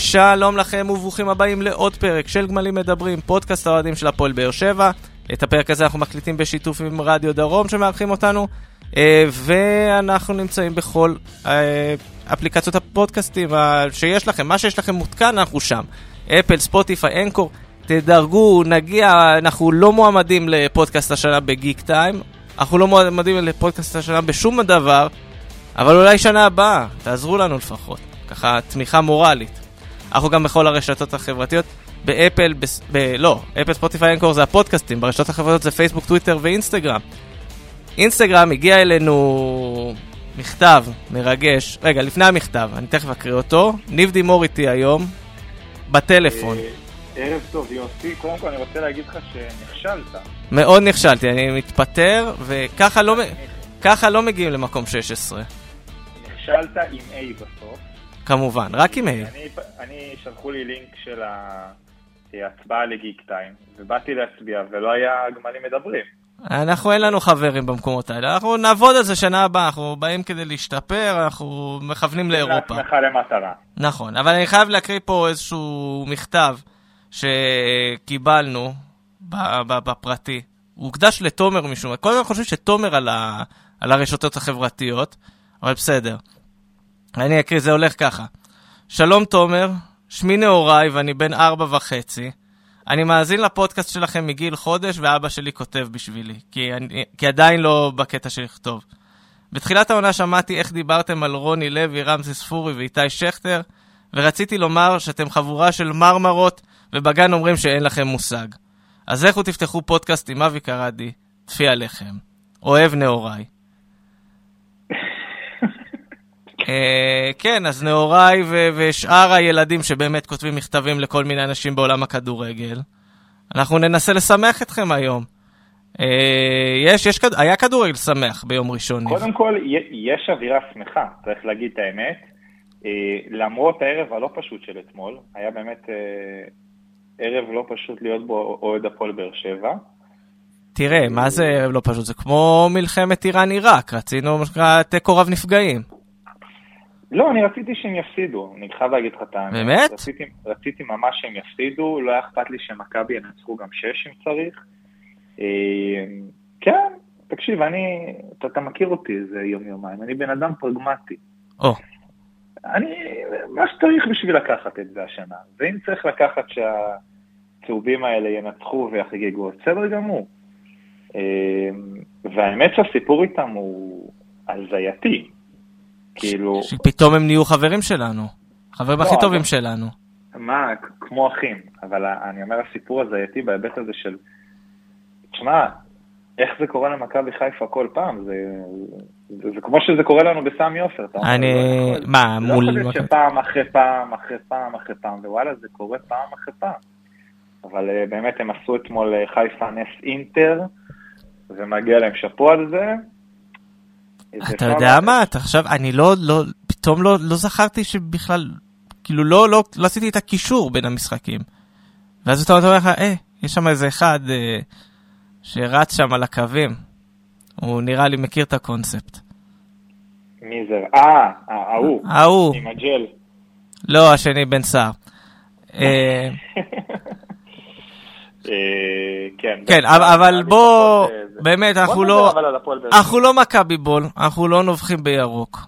שלום לכם וברוכים הבאים לעוד פרק של גמלים מדברים, פודקאסט האוהדים של הפועל באר שבע. את הפרק הזה אנחנו מקליטים בשיתוף עם רדיו דרום שמארחים אותנו, אה, ואנחנו נמצאים בכל אה, אפליקציות הפודקאסטים שיש לכם, מה שיש לכם מותקן, אנחנו שם. אפל, ספוטיפיי, אנקור, תדרגו, נגיע, אנחנו לא מועמדים לפודקאסט השנה בגיק טיים, אנחנו לא מועמדים לפודקאסט השנה בשום דבר, אבל אולי שנה הבאה, תעזרו לנו לפחות, ככה תמיכה מורלית. אנחנו גם בכל הרשתות החברתיות. באפל, ב, ב, לא, אפל, ספוטיפיי, אנקור זה הפודקאסטים, ברשתות החברתיות זה פייסבוק, טוויטר ואינסטגרם. אינסטגרם הגיע אלינו מכתב מרגש, רגע, לפני המכתב, אני תכף אקריא אותו. ניב דימור איתי היום, בטלפון. אה, ערב טוב יוסי, קודם כל אני רוצה להגיד לך שנכשלת. מאוד נכשלתי, אני מתפטר, וככה לא, ככה לא מגיעים למקום 16. נכשלת עם A בסוף. כמובן, רק עם A. אני, אני שלחו לי לינק של ההצבעה לגיק טיים, ובאתי להצביע, ולא היה גמלים מדברים. אנחנו אין לנו חברים במקומות האלה, אנחנו נעבוד על זה שנה הבאה, אנחנו באים כדי להשתפר, אנחנו מכוונים לאירופה. לעצמך למטרה. נכון, אבל אני חייב להקריא פה איזשהו מכתב שקיבלנו בפרטי. הוא הוקדש לתומר משום מה. כל הזמן חושבים שתומר על, ה... על הרשתות החברתיות, אבל בסדר. אני אקריא, זה הולך ככה. שלום תומר, שמי נהוראי ואני בן ארבע וחצי. אני מאזין לפודקאסט שלכם מגיל חודש ואבא שלי כותב בשבילי, כי, אני, כי עדיין לא בקטע של לכתוב. בתחילת העונה שמעתי איך דיברתם על רוני לוי, רמזי ספורי ואיתי שכטר, ורציתי לומר שאתם חבורה של מרמרות, ובגן אומרים שאין לכם מושג. אז לכו תפתחו פודקאסט עם אבי קרדי, טפי עליכם. אוהב נהוראי. אה, כן, אז נהוראי ושאר הילדים שבאמת כותבים מכתבים לכל מיני אנשים בעולם הכדורגל, אנחנו ננסה לשמח אתכם היום. אה, יש, יש, היה כדורגל שמח ביום ראשון. קודם כל, יש אווירה שמחה, צריך להגיד את האמת. אה, למרות הערב הלא פשוט של אתמול, היה באמת ערב לא פשוט להיות בו אוהד הפועל באר שבע. תראה, מה זה לא פשוט? זה כמו מלחמת איראן-עיראק, רצינו תיקו רב נפגעים. לא, אני רציתי שהם יפסידו, אני חייב להגיד לך את האמת. באמת? רציתי, רציתי ממש שהם יפסידו, לא היה אכפת לי שמכבי ינצחו גם שש אם צריך. אה, כן, תקשיב, אני, אתה, אתה מכיר אותי איזה יום-יומיים, אני בן אדם פרגמטי. או. אני, מה שצריך בשביל לקחת את זה השנה. ואם צריך לקחת שהצהובים האלה ינצחו ויחגגו, בסדר גמור. אה, והאמת שהסיפור איתם הוא הזייתי. כאילו... שפתאום הם נהיו חברים שלנו. חברים הכי לא, טובים שלנו. מה, כמו אחים. אבל אני אומר, הסיפור הזייתי בהיבט הזה של... תשמע, איך זה קורה למכבי חיפה כל פעם? זה, זה, זה כמו שזה קורה לנו בסמי עופר. אני... לא מה, לא מול... לא חושב שפעם אחרי פעם אחרי פעם אחרי פעם, ווואלה, זה קורה פעם אחרי פעם. אבל uh, באמת הם עשו אתמול uh, חיפה נס אינטר, ומגיע להם שאפו על זה. אתה יודע מה, אתה עכשיו, אני לא, לא, פתאום לא, לא זכרתי שבכלל, כאילו לא, לא, לא עשיתי את הקישור בין המשחקים. ואז אתה אומר לך, אה, יש שם איזה אחד אה, שרץ שם על הקווים. הוא נראה לי מכיר את הקונספט. מי זה? אה, ההוא. ההוא. עם הג'ל. לא, השני בן סער. אה, כן, כן אבל בוא, באמת, אנחנו לא, לא מכבי בול, אנחנו לא נובחים בירוק.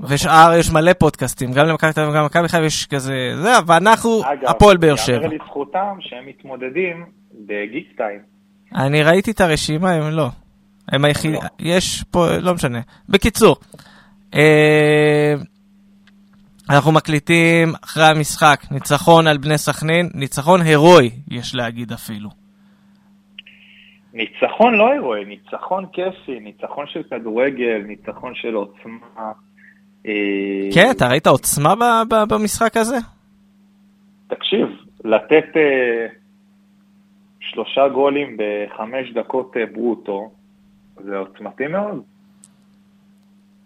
ושאר, יש מלא פודקאסטים, גם למכבי תל אביב וגם למכבי חיפה יש כזה, זה, ואנחנו הפועל באר שבע. אגב, לזכותם שהם מתמודדים בגיק טיים. אני ראיתי את הרשימה, הם לא. הם היחידים, לא. יש פה, לא משנה. בקיצור, אה, אנחנו מקליטים אחרי המשחק, ניצחון על בני סכנין, ניצחון הירואי, יש להגיד אפילו. ניצחון לא הירואי, ניצחון כיפי, ניצחון של כדורגל, ניצחון של עוצמה. אה, כן, אתה ראית עוצמה במשחק הזה? תקשיב, לתת אה, שלושה גולים בחמש דקות אה, ברוטו, זה עוצמתי מאוד.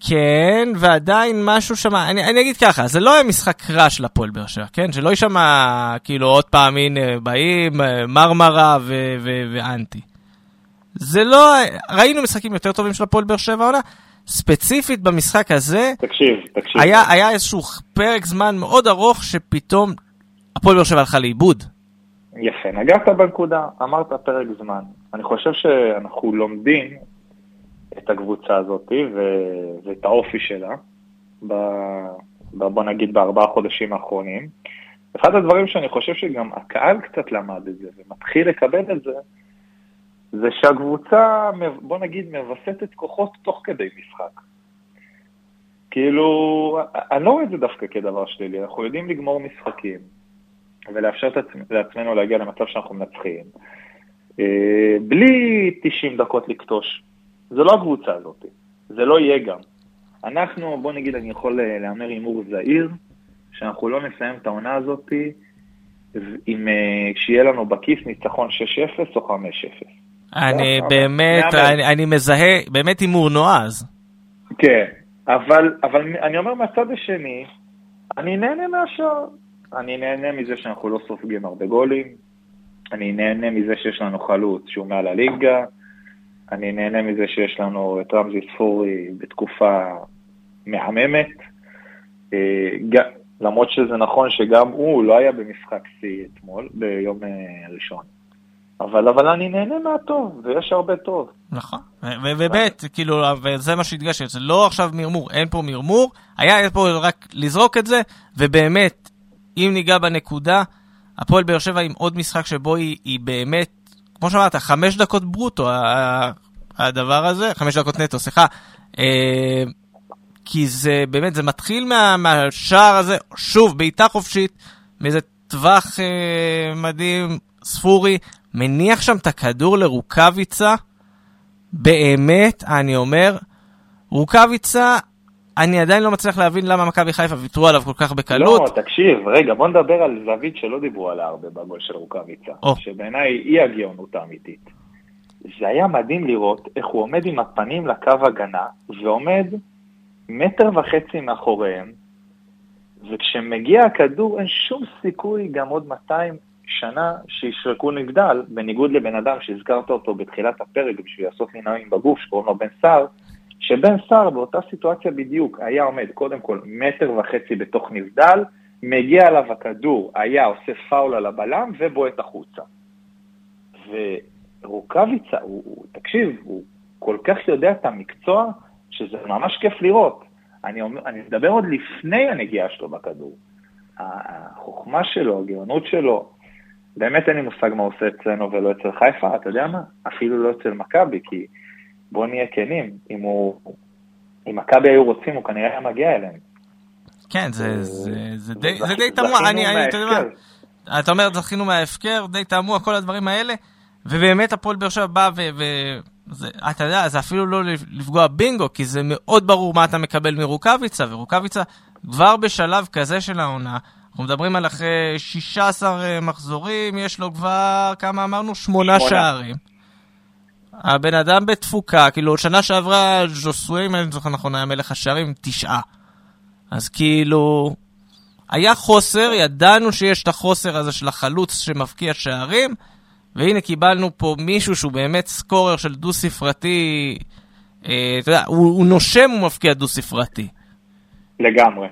כן, ועדיין משהו שם, אני, אני אגיד ככה, זה לא היה משחק רע של הפועל באר שבע, כן? שלא יישמע כאילו עוד פעם, הנה, באים, אה, מרמרה ו- ו- ואנטי. זה לא, ראינו משחקים יותר טובים של הפועל באר שבע עונה, ספציפית במשחק הזה, תקשיב, תקשיב. היה, היה איזשהו פרק זמן מאוד ארוך שפתאום הפועל באר שבע הלכה לאיבוד. יפה, נגעת בנקודה, אמרת פרק זמן. אני חושב שאנחנו לומדים את הקבוצה הזאת ו- ואת האופי שלה, ב- ב- בוא נגיד בארבעה חודשים האחרונים. אחד הדברים שאני חושב שגם הקהל קצת למד את זה ומתחיל לקבל את זה, זה שהקבוצה, בוא נגיד, מווסתת כוחות תוך כדי משחק. כאילו, אני לא רואה את זה דווקא כדבר שלילי, אנחנו יודעים לגמור משחקים ולאפשר לעצמנו להגיע למצב שאנחנו מנצחים, אה, בלי 90 דקות לכתוש. זה לא הקבוצה הזאת, זה לא יהיה גם. אנחנו, בוא נגיד, אני יכול אה, להמר הימור זהיר, שאנחנו לא נסיים את העונה הזאת עם, אה, שיהיה לנו בכיס ניצחון 6-0 או 5-0. אני באמת, אני, אני מזהה, באמת הימור נועז. כן, אבל, אבל אני אומר מהצד השני, אני נהנה מהשאר. אני נהנה מזה שאנחנו לא סופגים הרבה גולים, אני נהנה מזה שיש לנו חלוץ שהוא מעל הליגה, אני נהנה מזה שיש לנו את רמזי ספורי בתקופה מהממת, אה, למרות שזה נכון שגם הוא לא היה במשחק שיא אתמול, ביום אה, ראשון. אבל, אבל אני נהנה מהטוב, ויש הרבה טוב. נכון, ובאמת, כאילו, וזה מה שהדגשתי, זה לא עכשיו מרמור, אין פה מרמור, היה פה רק לזרוק את זה, ובאמת, אם ניגע בנקודה, הפועל באר שבע עם עוד משחק שבו היא, היא באמת, כמו שאמרת, חמש דקות ברוטו, הדבר הזה, חמש דקות נטו, סליחה, אה, כי זה באמת, זה מתחיל מה, מהשער הזה, שוב, בעיטה חופשית, מאיזה טווח אה, מדהים, ספורי, מניח שם את הכדור לרוקאביצה, באמת, אני אומר, רוקאביצה, אני עדיין לא מצליח להבין למה מכבי חיפה ויתרו עליו כל כך בקלות. לא, תקשיב, רגע, בוא נדבר על זווית שלא דיברו עליה הרבה בגול של רוקאביצה, oh. שבעיניי היא הגאונות האמיתית. זה היה מדהים לראות איך הוא עומד עם הפנים לקו הגנה, ועומד מטר וחצי מאחוריהם, וכשמגיע הכדור אין שום סיכוי גם עוד 200 שנה שישרקו נגדל, בניגוד לבן אדם שהזכרת אותו בתחילת הפרק בשביל לעשות מנועים בגוף, שקוראים לו בן סער, שבן סער באותה סיטואציה בדיוק היה עומד קודם כל מטר וחצי בתוך נבדל, מגיע אליו הכדור, היה עושה פאול על הבלם ובועט החוצה. ורוקאביצה, הוא, הוא, תקשיב, הוא כל כך יודע את המקצוע, שזה ממש כיף לראות. אני, אני מדבר עוד לפני הנגיעה שלו בכדור. החוכמה שלו, הגאונות שלו, באמת אין לי מושג מה עושה אצלנו ולא אצל חיפה, אתה יודע מה? אפילו לא אצל מכבי, כי בוא נהיה כנים, אם הוא... אם מכבי היו רוצים, הוא כנראה היה מגיע אליהם. כן, זה, זה, זה, די, זה די תמוה, אני, אני, אתה יודע מה, אתה אומר, זכינו מההפקר, די תמוה, כל הדברים האלה, ובאמת הפועל באר שבע בא ו... ו זה, אתה יודע, זה אפילו לא לפגוע בינגו, כי זה מאוד ברור מה אתה מקבל מרוקאביצה, ורוקאביצה כבר בשלב כזה של העונה, אנחנו מדברים על אחרי 16 אה, מחזורים, יש לו כבר, כמה אמרנו? שמונה. שערים. הבן אדם בתפוקה, כאילו, שנה שעברה ז'וסווה, אם אני זוכר נכון, היה מלך השערים, תשעה. אז כאילו, היה חוסר, ידענו שיש את החוסר הזה של החלוץ שמבקיע שערים, והנה קיבלנו פה מישהו שהוא באמת סקורר של דו-ספרתי, אה, אתה יודע, הוא, הוא נושם ומבקיע דו-ספרתי. לגמרי.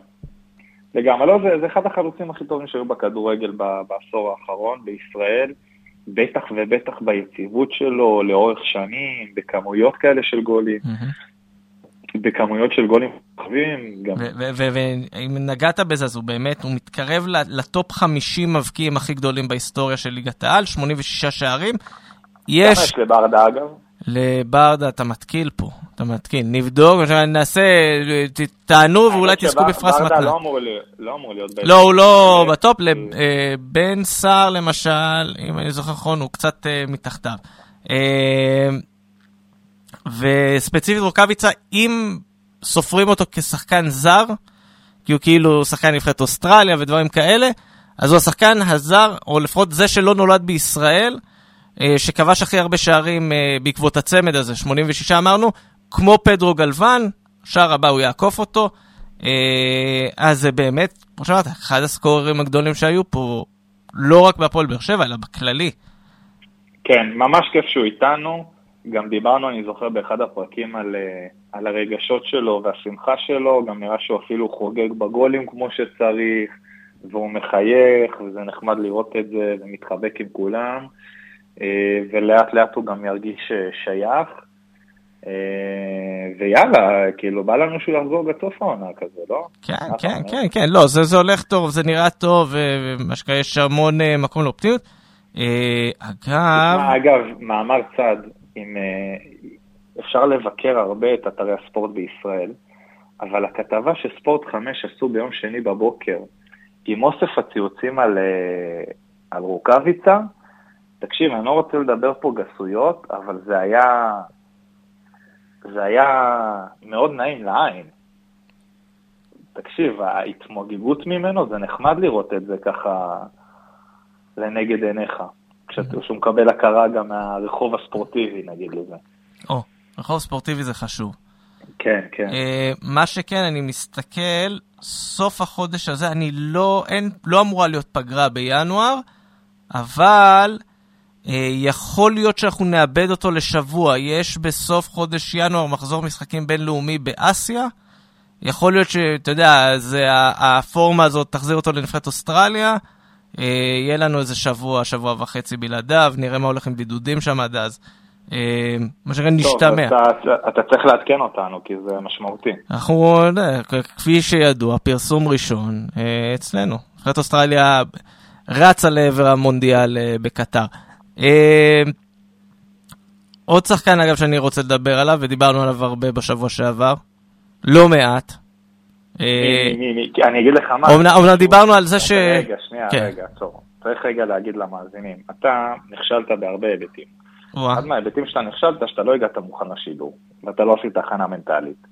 לגמרי, לא, זה, זה אחד החלוצים הכי טובים שהיו בכדורגל בעשור האחרון בישראל, בטח ובטח ביציבות שלו לאורך שנים, בכמויות כאלה של גולים. בכמויות של גולים רחבים. ואם נגעת בזה, אז הוא באמת, הוא מתקרב לטופ 50 מבקיעים הכי גדולים בהיסטוריה של ליגת העל, 86 שערים. יש... כמה יש לברדה אגב? לברדה אתה מתקיל פה, אתה מתקיל. נבדוק, נעשה, תענו ואולי תזכו בפרס מתנה. ברדה לא אמור להיות... לא, הוא לא בטופ, אה, בן סער למשל, אם אני זוכר נכון, הוא קצת אה, מתחתיו. אה, וספציפית רוקאביצה, אם סופרים אותו כשחקן זר, כי הוא כאילו שחקן נבחרת אוסטרליה ודברים כאלה, אז הוא השחקן הזר, או לפחות זה שלא נולד בישראל, אה, שכבש הכי הרבה שערים אה, בעקבות הצמד הזה, 86 אמרנו, כמו פדרו גלוון, שער הבא הוא יעקוף אותו. אה, אז זה באמת, כמו שאמרת, אחד הסקוררים הגדולים שהיו פה, לא רק בהפועל באר שבע, אלא בכללי. כן, ממש כיף שהוא איתנו. גם דיברנו, אני זוכר, באחד הפרקים על, אה, על הרגשות שלו והשמחה שלו, גם נראה שהוא אפילו חוגג בגולים כמו שצריך, והוא מחייך, וזה נחמד לראות את זה, ומתחבק עם כולם, אה, ולאט לאט הוא גם ירגיש שייך. ויאללה, כאילו, בא לנו שהוא יחזור בסוף העונה כזה, לא? כן, כן, כן, כן, לא, זה, זה הולך טוב, זה נראה טוב, ומה שקרה, יש המון מקום לאופטימיות. אגב... אגב, מאמר צד, אה, אפשר לבקר הרבה את אתרי הספורט בישראל, אבל הכתבה שספורט 5 עשו ביום שני בבוקר, עם אוסף הציוצים על, אה, על רוקאביצה, תקשיב, אני לא רוצה לדבר פה גסויות, אבל זה היה, זה היה מאוד נעים לעין. תקשיב, ההתמוגגות ממנו, זה נחמד לראות את זה ככה לנגד עיניך. כשהוא מקבל הכרה גם מהרחוב הספורטיבי, נגיד לזה. או, רחוב ספורטיבי זה חשוב. כן, כן. Uh, מה שכן, אני מסתכל, סוף החודש הזה, אני לא, אין, לא אמורה להיות פגרה בינואר, אבל יכול להיות שאנחנו נאבד אותו לשבוע. יש בסוף חודש ינואר מחזור משחקים בינלאומי באסיה. יכול להיות שאתה יודע, זה, הפורמה הזאת תחזיר אותו לנבחרת אוסטרליה. אה, יהיה לנו איזה שבוע, שבוע וחצי בלעדיו, נראה מה הולך עם בידודים שם עד אז. אה, מה שנקרא נשתמע. טוב, אתה, אתה צריך לעדכן אותנו, כי זה משמעותי. אנחנו, כפי שידוע, פרסום ראשון אה, אצלנו. נבחרת אוסטרליה רצה לעבר המונדיאל בקטר. עוד שחקן, אגב, שאני רוצה לדבר עליו, ודיברנו עליו הרבה בשבוע שעבר, לא מעט, אה, אני אגיד לך מה. אומנם דיברנו על זה ש... רגע, שנייה, כן. רגע, עצור. צריך רגע להגיד למאזינים, אתה נכשלת בהרבה היבטים. אחד מההיבטים שאתה נכשלת, שאתה לא הגעת מוכן לשידור, ואתה לא עשית הכנה מנטלית,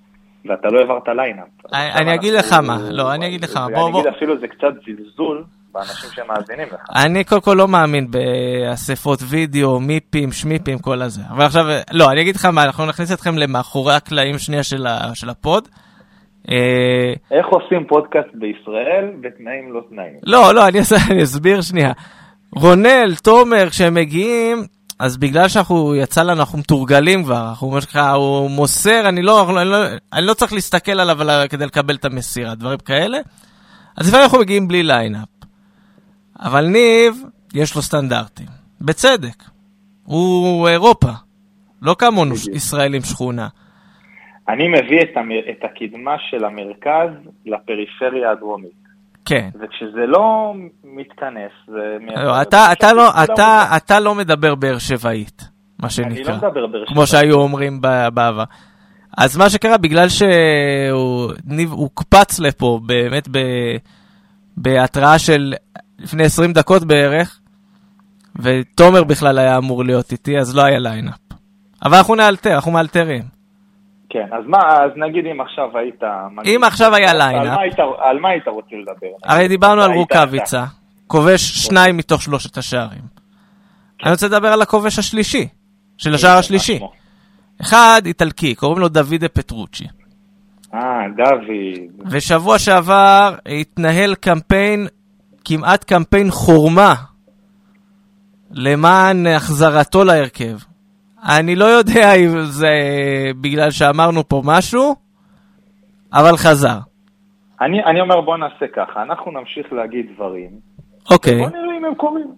ואתה לא העברת ליינאפ. אני אגיד לך מה, לא, אני אגיד לך מה, בוא, בוא. אני אגיד אפילו זה קצת זלזול באנשים שמאזינים לך. אני קודם כל לא מאמין באספות וידאו, מיפים, שמיפים, כל הזה. אבל עכשיו, לא, אני אגיד לך מה, אנחנו נכניס אתכם למאחורי הקלעים שנייה של הפוד. אה, איך עושים פודקאסט בישראל בתנאים לא תנאים? לא, לא, אני, אסביר שנייה. רונל, תומר, כשהם מגיעים, אז בגלל שאנחנו, יצא לנו, אנחנו מתורגלים כבר, אנחנו, מה שנקרא, הוא מוסר, אני לא, אני לא, אני לא צריך להסתכל עליו כדי לקבל את המסירה, דברים כאלה. אז לפעמים אנחנו מגיעים בלי ליינאפ. אבל ניב, יש לו סטנדרטים. בצדק. הוא אירופה. לא כמונו ישראלים שכונה. אני מביא את, המ... את הקדמה של המרכז לפריפריה הדרומית. כן. וכשזה לא מתכנס, זה... לא, אתה, אתה, לא, אתה, אתה לא מדבר באר שבעית, מה שנקרא. אני לא מדבר באר שבעית. כמו שהיו אומרים בעבר. אז מה שקרה, בגלל שהוא הוקפץ לפה באמת ב, בהתראה של לפני 20 דקות בערך, ותומר בכלל היה אמור להיות איתי, אז לא היה ליינאפ. אבל אנחנו נאלתר, אנחנו מאלתרים. כן, אז מה, אז נגיד אם עכשיו היית... אם עכשיו היה ליינאפ. על מה היית רוצה לדבר? הרי דיברנו על רוקאביצה, כובש שניים מתוך שלושת השערים. אני רוצה לדבר על הכובש השלישי, של השער השלישי. אחד איטלקי, קוראים לו דוידה פטרוצ'י. אה, דוד. ושבוע שעבר התנהל קמפיין, כמעט קמפיין חורמה, למען החזרתו להרכב. אני לא יודע אם זה בגלל שאמרנו פה משהו, אבל חזר. אני, אני אומר בוא נעשה ככה, אנחנו נמשיך להגיד דברים. אוקיי. בוא נראה אם הם קורים.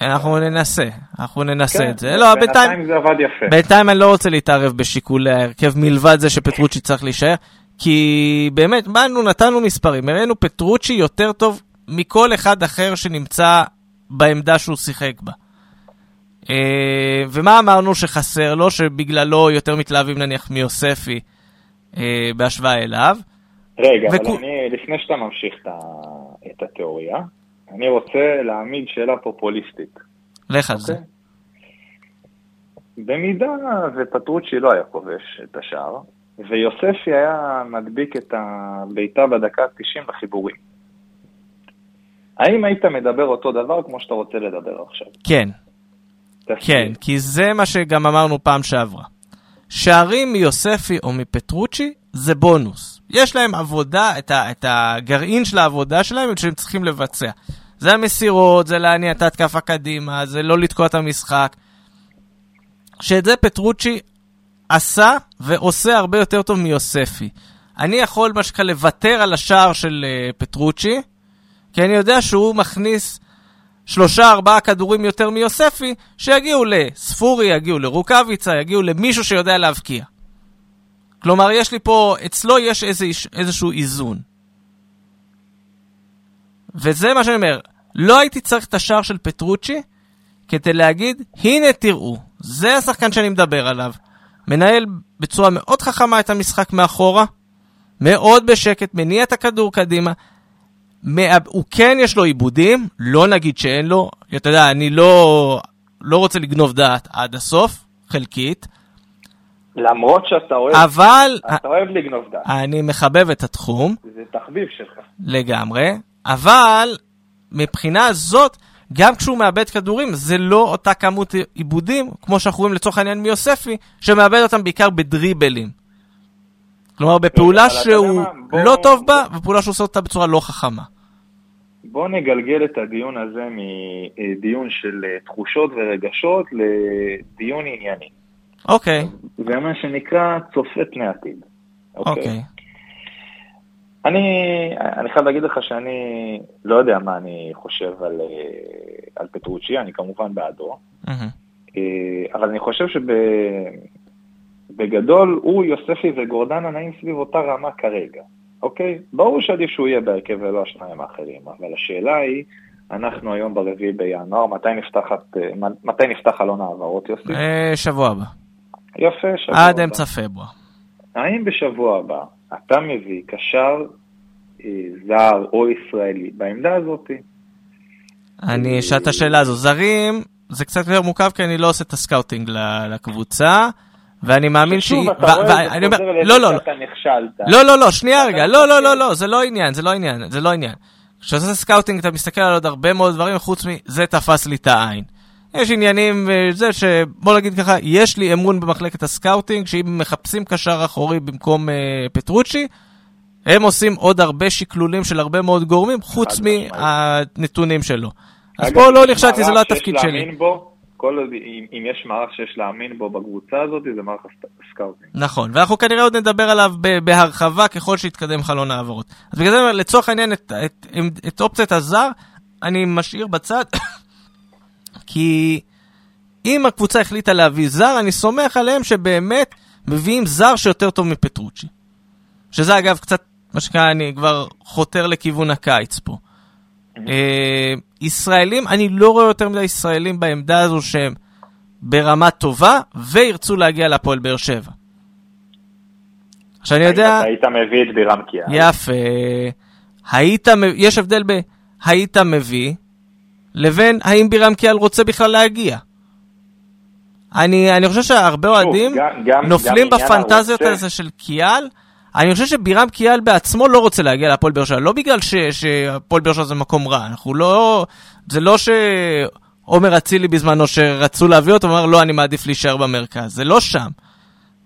אנחנו ננסה, אנחנו ננסה כן, את זה. לא, בינתיים זה עבד יפה. בינתיים אני לא רוצה להתערב בשיקולי ההרכב מלבד זה שפטרוצ'י צריך להישאר, כי באמת, באנו, נתנו מספרים, הראינו פטרוצ'י יותר טוב מכל אחד אחר שנמצא בעמדה שהוא שיחק בה. אה, ומה אמרנו שחסר לו, שבגללו יותר מתלהבים נניח מיוספי אה, בהשוואה אליו? רגע, וכו... אבל אני, לפני שאתה ממשיך את התיאוריה, אני רוצה להעמיד שאלה פופוליסטית. לך על okay? זה. אוקיי? במידה ופטרוצ'י לא היה כובש את השער, ויוספי היה מדביק את הבעיטה בדקה ה-90 לחיבורים. האם היית מדבר אותו דבר כמו שאתה רוצה לדבר עכשיו? כן. כן, כי זה מה שגם אמרנו פעם שעברה. שערים מיוספי או מפטרוצ'י זה בונוס. יש להם עבודה, את, ה, את הגרעין של העבודה שלהם שהם צריכים לבצע. זה המסירות, זה להניע את ההתקפה קדימה, זה לא לתקוע את המשחק. שאת זה פטרוצ'י עשה ועושה הרבה יותר טוב מיוספי. אני יכול, מה שנקרא, לוותר על השער של uh, פטרוצ'י, כי אני יודע שהוא מכניס שלושה, ארבעה כדורים יותר מיוספי, שיגיעו לספורי, יגיעו לרוקאביצה, יגיעו למישהו שיודע להבקיע. כלומר, יש לי פה, אצלו יש איזה, איזשהו איזון. וזה מה שאני אומר, לא הייתי צריך את השער של פטרוצ'י כדי להגיד, הנה תראו, זה השחקן שאני מדבר עליו. מנהל בצורה מאוד חכמה את המשחק מאחורה, מאוד בשקט, מניע את הכדור קדימה. הוא כן יש לו עיבודים, לא נגיד שאין לו. אתה יודע, אני לא, לא רוצה לגנוב דעת עד הסוף, חלקית. למרות שאתה אוהב, אבל... אתה אוהב לגנוב דעת. אני מחבב את התחום. זה תחביב שלך. לגמרי. אבל מבחינה זאת, גם כשהוא מאבד כדורים, זה לא אותה כמות עיבודים, כמו שאנחנו רואים לצורך העניין מיוספי, שמאבד אותם בעיקר בדריבלים. כלומר, בפעולה שהוא בוא... לא טוב בה, ופעולה שהוא עושה אותה בצורה לא חכמה. בוא נגלגל את הדיון הזה מדיון של אה, תחושות ורגשות לדיון ענייני. אוקיי. זה מה שנקרא צופה פני עתיד. אוקיי. אוקיי. אני, אני חייב להגיד לך שאני לא יודע מה אני חושב על, אה, על פטרוצ'י, אני כמובן בעדו, mm-hmm. אבל אני חושב שבגדול הוא, יוספי וגורדנה נעים סביב אותה רמה כרגע, אוקיי? ברור שעדיף שהוא יהיה בהרכב ולא השניים האחרים, אבל השאלה היא, אנחנו היום ברביעי בינואר, מתי, נפתחת, אה, מתי נפתח חלון העברות, יוסי? שבוע הבא. יפה, שבוע הבא. עד אמצע פברואר. האם בשבוע הבא אתה מביא קשר אה, זר או ישראלי בעמדה הזאת? אני אשאל את השאלה הזו. זרים, זה קצת יותר מורכב כי אני לא עושה את הסקאוטינג לקבוצה. ואני מאמין ש... שוב, אתה רואה, זה חוזר לא, לא, שאתה נכשלת. לא, לא, לא, שנייה רגע, לא, לא, לא, לא, זה לא עניין, זה לא עניין, זה לא עניין. כשאתה עושה סקאוטינג אתה מסתכל על עוד הרבה מאוד דברים, חוץ מזה תפס לי את העין. יש עניינים, זה שבוא נגיד ככה, יש לי אמון במחלקת הסקאוטינג, שאם מחפשים קשר אחורי במקום אה, פטרוצ'י, הם עושים עוד הרבה שקלולים של הרבה מאוד גורמים, חוץ מהנתונים שלו. אז פה לא נכשלתי, זה לא התפקיד שלי. בו, כל, אם, אם יש מערך שיש להאמין בו בקבוצה הזאת, זה מערך הסקאוטינג. נכון, ואנחנו כנראה עוד נדבר עליו בהרחבה ככל שיתקדם חלון העברות. אז בגלל זה, לצורך העניין, את, את, את, את אופציית הזר, אני משאיר בצד, כי אם הקבוצה החליטה להביא זר, אני סומך עליהם שבאמת מביאים זר שיותר טוב מפטרוצ'י. שזה אגב קצת, מה שנקרא, אני כבר חותר לכיוון הקיץ פה. אה, ישראלים, אני לא רואה יותר מדי ישראלים בעמדה הזו שהם ברמה טובה, וירצו להגיע להפועל באר שבע. עכשיו אני יודע... היית מביא את בירם קיאל. יפה. היית, יש הבדל ב... היית מביא, לבין האם בירם קיאל רוצה בכלל להגיע. אני, אני חושב שהרבה אוהדים נופלים בפנטזיות הזה של קיאל. אני חושב שבירם קיאל בעצמו לא רוצה להגיע להפועל באר שבע, לא בגלל שהפועל באר שבע זה מקום רע, אנחנו לא... זה לא שעומר אצילי בזמנו שרצו להביא אותו, אמר לא, אני מעדיף להישאר במרכז, זה לא שם.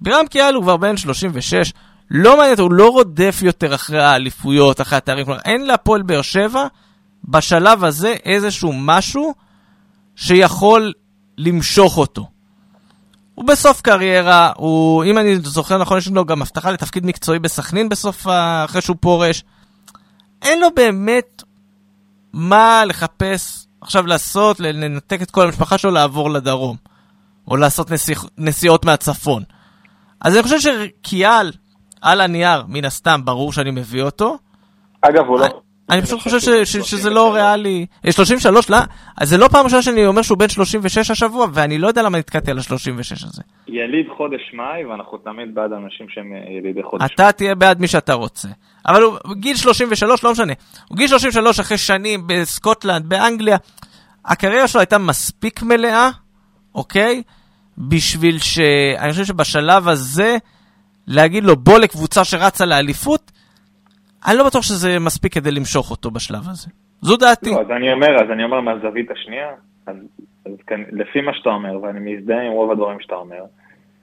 בירם קיאל הוא כבר בן 36, לא מעניין הוא לא רודף יותר אחרי האליפויות, אחרי התארים, כלומר אין להפועל באר שבע בשלב הזה איזשהו משהו שיכול למשוך אותו. הוא בסוף קריירה, הוא, אם אני זוכר נכון, יש לו גם הבטחה לתפקיד מקצועי בסכנין בסוף, אחרי שהוא פורש. אין לו באמת מה לחפש עכשיו לעשות, לנתק את כל המשפחה שלו לעבור לדרום. או לעשות נסיע, נסיעות מהצפון. אז אני חושב שקיאל, על הנייר, מן הסתם, ברור שאני מביא אותו. אגב, הוא לא... אני פשוט חושב שזה לא ריאלי. 33, לא? אז זה לא פעם ראשונה שאני אומר שהוא בן 36 השבוע, ואני לא יודע למה נתקעתי על ה-36 הזה. יליד חודש מאי, ואנחנו תמיד בעד אנשים שהם ילידי חודש מאי. אתה תהיה בעד מי שאתה רוצה. אבל הוא גיל 33, לא משנה. הוא גיל 33 אחרי שנים בסקוטלנד, באנגליה. הקריירה שלו הייתה מספיק מלאה, אוקיי? בשביל ש... אני חושב שבשלב הזה, להגיד לו בוא לקבוצה שרצה לאליפות, אני לא בטוח שזה מספיק כדי למשוך אותו בשלב הזה. זו דעתי. לא, אז אני אומר, אז אני אומר מהזווית השנייה, אז, אז כאן, לפי מה שאתה אומר, ואני מזדהה עם רוב הדברים שאתה אומר,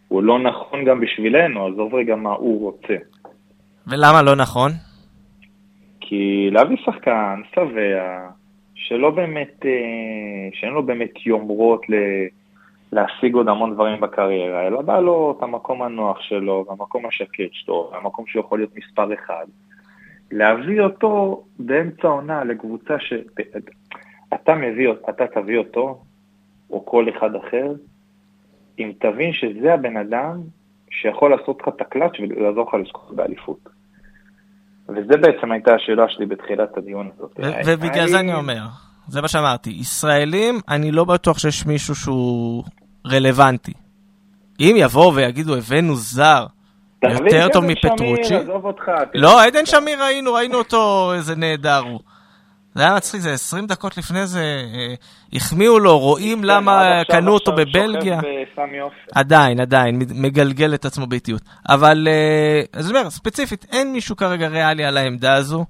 הוא לא נכון גם בשבילנו, עזוב רגע מה הוא רוצה. ולמה לא נכון? כי להביא שחקן שבע, שלא באמת, אה, שאין לו באמת יומרות ל, להשיג עוד המון דברים בקריירה, אלא בא לו את המקום הנוח שלו, והמקום השקט שלו, והמקום שהוא יכול להיות מספר אחד. להביא אותו באמצע העונה לקבוצה ש... אתה מביא, אתה תביא אותו, או כל אחד אחר, אם תבין שזה הבן אדם שיכול לעשות לך את הקלאץ' ולעזור לך לזכות באליפות. וזה בעצם הייתה השאלה שלי בתחילת הדיון הזאת. ובגלל זה אני אומר, זה מה שאמרתי, ישראלים, אני לא בטוח שיש מישהו שהוא רלוונטי. אם יבואו ויגידו, הבאנו זר, יותר טוב מפטרוצ'י. לא, עדן שמיר ראינו, ראינו אותו, איזה נהדר הוא. זה היה מצחיק, זה 20 דקות לפני זה, אה, החמיאו לו, רואים כן, למה קנו אותו בבלגיה. עדיין, עדיין, מגלגל את עצמו באיטיות. אבל, אה, אז אני אומר, ספציפית, אין מישהו כרגע ריאלי על העמדה הזו.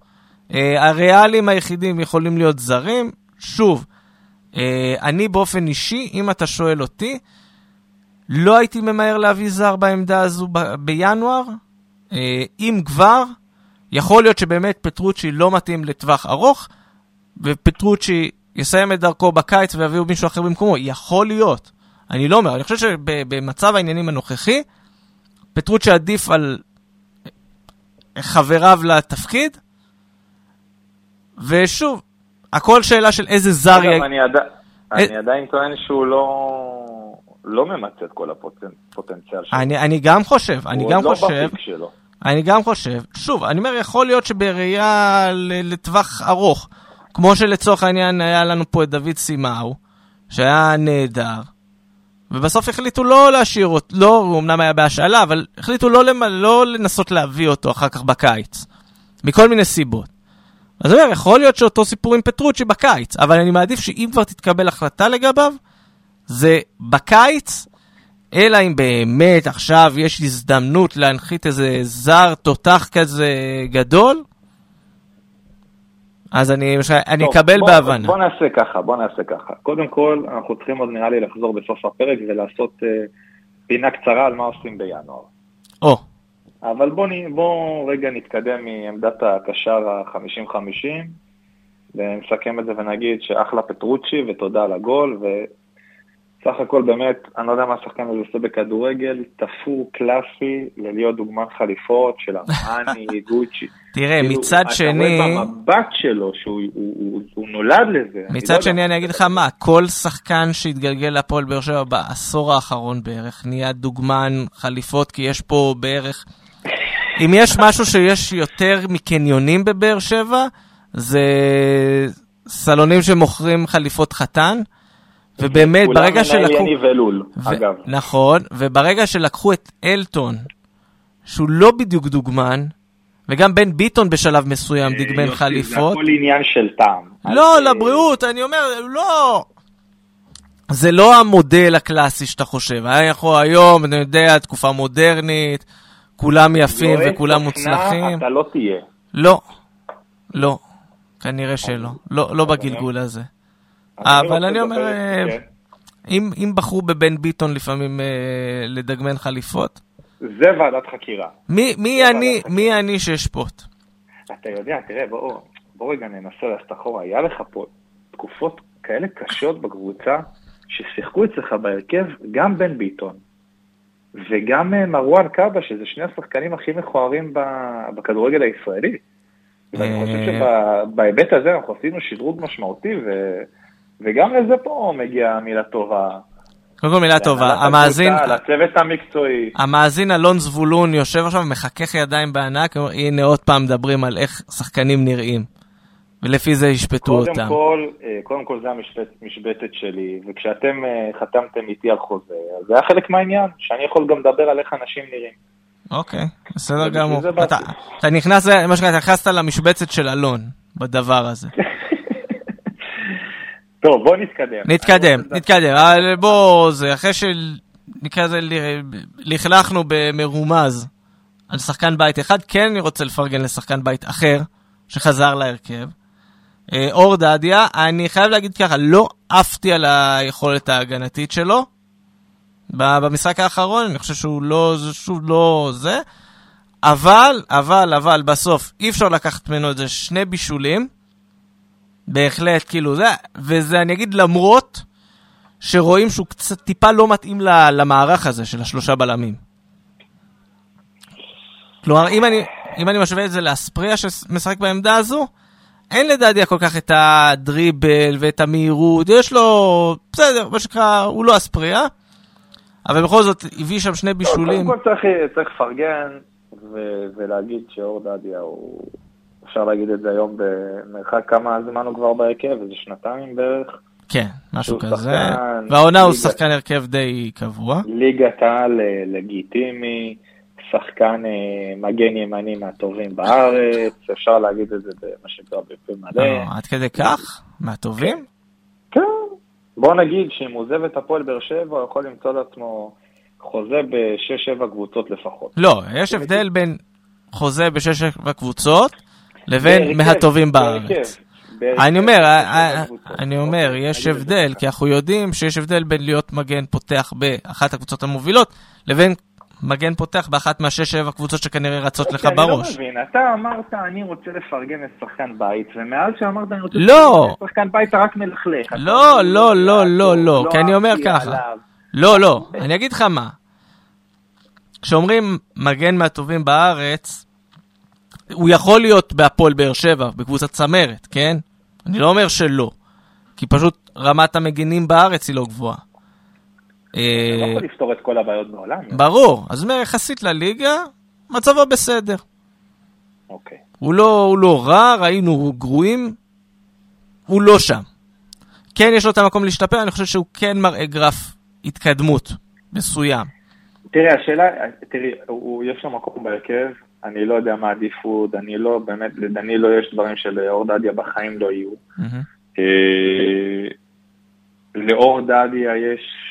אה, הריאליים היחידים יכולים להיות זרים. שוב, אני באופן אישי, אם אתה שואל אותי, לא הייתי ממהר להביא זר בעמדה הזו בינואר. אם כבר, יכול להיות שבאמת פטרוצ'י לא מתאים לטווח ארוך, ופטרוצ'י יסיים את דרכו בקיץ ויביאו מישהו אחר במקומו. יכול להיות. אני לא אומר, אני חושב שבמצב העניינים הנוכחי, פטרוצ'י עדיף על חבריו לתפקיד, ושוב, הכל שאלה של איזה זר... אגב, אני, עד... אני עדיין טוען שהוא לא... לא ממצה את כל הפוטנציאל שלו. אני, אני גם חושב, אני גם לא חושב... הוא עוד לא בפיק שלו. אני גם חושב, שוב, אני אומר, יכול להיות שבראייה לטווח ארוך, כמו שלצורך העניין היה לנו פה את דוד סימאו, שהיה נהדר, ובסוף החליטו לא להשאיר אותו, לא, הוא אמנם היה בהשאלה, אבל החליטו לא, למ... לא לנסות להביא אותו אחר כך בקיץ, מכל מיני סיבות. אז אני אומר, יכול להיות שאותו סיפור עם פטרוצ'י בקיץ, אבל אני מעדיף שאם כבר תתקבל החלטה לגביו, זה בקיץ, אלא אם באמת עכשיו יש הזדמנות להנחית איזה זר תותח כזה גדול, אז אני, אני טוב, אקבל בוא, בהבנה. בוא נעשה ככה, בוא נעשה ככה. קודם כל, אנחנו צריכים עוד נראה לי לחזור בסוף הפרק ולעשות uh, פינה קצרה על מה עושים בינואר. או. אבל בוא, בוא רגע נתקדם מעמדת הקשר ה-50-50, ונסכם את זה ונגיד שאחלה פטרוצ'י ותודה על הגול, סך הכל באמת, אני לא יודע מה השחקן הזה עושה בכדורגל, תפור קלאסי ללהיות דוגמן חליפות של אמני, גוצ'י. תראה, כאילו, מצד שני... אתה רואה במבט שלו שהוא הוא, הוא, הוא נולד לזה. מצד לא שני, אני אגיד לך מה, כל שחקן שהתגלגל להפועל באר שבע בעשור האחרון בערך, נהיה דוגמן חליפות, כי יש פה בערך... אם יש משהו שיש יותר מקניונים בבאר שבע, זה סלונים שמוכרים חליפות חתן. ובאמת, ברגע שלקחו... כולם מנהל יניב אלול, ו... אגב. נכון, וברגע שלקחו את אלטון, שהוא לא בדיוק דוגמן, וגם בן ביטון בשלב מסוים אה, דגמן חליפות. זה הכל עניין של טעם. לא, לבריאות, אני אומר, לא... זה לא המודל הקלאסי שאתה חושב. אנחנו היום, אני יודע, תקופה מודרנית, כולם יפים וכולם מוצלחים. אתה לא תהיה. לא, לא, כנראה שלא. לא, לא בגלגול הזה. אבל אני אומר, אה, כן. אם בחרו בבן ביטון לפעמים אה, לדגמן חליפות... זה ועדת חקירה. מי אני שאשפוט? אתה יודע, תראה, בוא, בוא רגע ננסה ללכת אחורה. היה לך פה תקופות כאלה קשות בקבוצה, ששיחקו אצלך בהרכב גם בן ביטון וגם אה, מרואן קאבה, שזה שני השחקנים הכי מכוערים בכדורגל הישראלי. ואני חושב שבהיבט הזה אנחנו עשינו שדרוג משמעותי, ו... וגם לזה פה מגיעה מילה טובה. קודם כל מילה טובה, המאזין, לצוות המקצועי. המאזין אלון זבולון יושב עכשיו ומחכך ידיים בענק, הנה עוד פעם מדברים על איך שחקנים נראים. ולפי זה ישפטו קודם אותם. כל, אה, קודם כל זה המשבצת שלי, וכשאתם אה, חתמתם איתי על חוזה, אז זה היה חלק מהעניין, שאני יכול גם לדבר על איך אנשים נראים. אוקיי, בסדר גמור. אתה, אתה נכנס, מה שנקרא, נכנסת למשבצת של אלון בדבר הזה. טוב, בוא נתקדם. נתקדם, נתקדם. בוא, זה אחרי שנקרא לזה, לכלכנו במרומז על שחקן בית אחד, כן אני רוצה לפרגן לשחקן בית אחר, שחזר להרכב. אה, אור דדיה, אני חייב להגיד ככה, לא עפתי על היכולת ההגנתית שלו במשחק האחרון, אני חושב שהוא לא, שוב לא זה, אבל, אבל, אבל, בסוף אי אפשר לקחת ממנו את זה שני בישולים, בהחלט, כאילו, זה, וזה אני אגיד למרות שרואים שהוא קצת טיפה לא מתאים למערך הזה של השלושה בלמים. כלומר, אם אני, אם אני משווה את זה לאספריה שמשחק בעמדה הזו, אין לדעתי כל כך את הדריבל ואת המהירות, יש לו, בסדר, מה שנקרא, הוא לא אספריה, אבל בכל זאת הביא שם שני בישולים. קודם כל צריך, לפרגן ולהגיד שאור דדיה הוא, אפשר להגיד את זה היום במרחק כמה זמן הוא כבר בהרכב, איזה שנתיים בערך. כן, משהו כזה. והעונה הוא שחקן הרכב די קבוע. ליגת העל אה, לגיטימי. שחקן אה, מגן ימני מהטובים בארץ, אפשר להגיד את זה במה שנקרא בפה מלא. אה, עד כדי כך? מהטובים? כן. בוא נגיד שאם הוא עוזב את הפועל באר שבע, הוא יכול למצוא לעצמו חוזה בשש-שבע קבוצות לפחות. לא, יש הבדל בין חוזה בשש-שבע קבוצות לבין מהטובים בארץ. אני אומר, אה, אני אומר, יש הבדל, כי אנחנו יודעים שיש הבדל בין להיות מגן פותח באחת הקבוצות המובילות, לבין מגן פותח באחת מהשש-שבע קבוצות שכנראה רצות לך בראש. אני לא מבין, אתה אמרת אני רוצה לפרגן לשחקן בית, ומאז שאמרת אני רוצה לא. לפרגן לשחקן בית אתה רק מלכלך. לא, לא, לא, לא, לא, כי אני אומר ככה. לא, לא, אני אגיד לך מה. כשאומרים מגן מהטובים בארץ, הוא יכול להיות בהפועל באר שבע, בקבוצת צמרת, כן? אני לא אומר שלא. כי פשוט רמת המגינים בארץ היא לא גבוהה. אתה לא יכול לפתור את כל הבעיות בעולם. ברור, אז אומר, יחסית לליגה, מצבו בסדר. אוקיי. הוא לא, הוא לא רע, ראינו גרועים, הוא לא שם. כן, יש לו את המקום להשתפר, אני חושב שהוא כן מראה גרף התקדמות מסוים. תראה, השאלה, תראי, הוא, יש לו מקום בהרכב, אני לא יודע מה עדיפות, אני לא, באמת, לדנילו יש דברים שלאור דדיה בחיים לא יהיו. Mm-hmm. לאור דדיה יש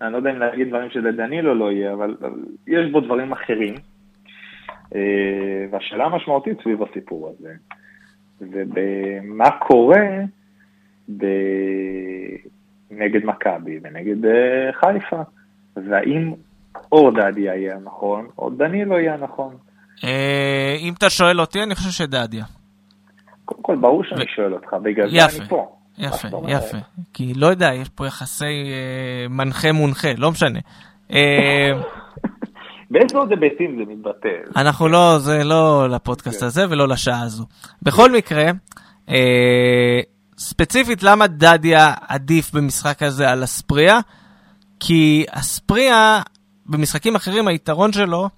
אני לא יודע אם להגיד דברים שלדנילו לא יהיה, אבל יש בו דברים אחרים. אה, והשאלה המשמעותית סביב הסיפור הזה, ובמה קורה נגד מכבי ונגד אה, חיפה, והאם או דדיה יהיה נכון, או דנילו יהיה נכון. אה, אם אתה שואל אותי, אני חושב שדדיה. קודם כל, ברור שאני שואל אותך, בגלל זה אני פה. יפה, יפה. כי לא יודע, יש פה יחסי אה, מנחה-מונחה, לא משנה. אה, באיזה עוד היבטים זה מתבטא? אנחנו לא, זה לא לפודקאסט כן. הזה ולא לשעה הזו. בכל מקרה, אה, ספציפית למה דדיה עדיף במשחק הזה על אספריה? כי אספריה, במשחקים אחרים, היתרון שלו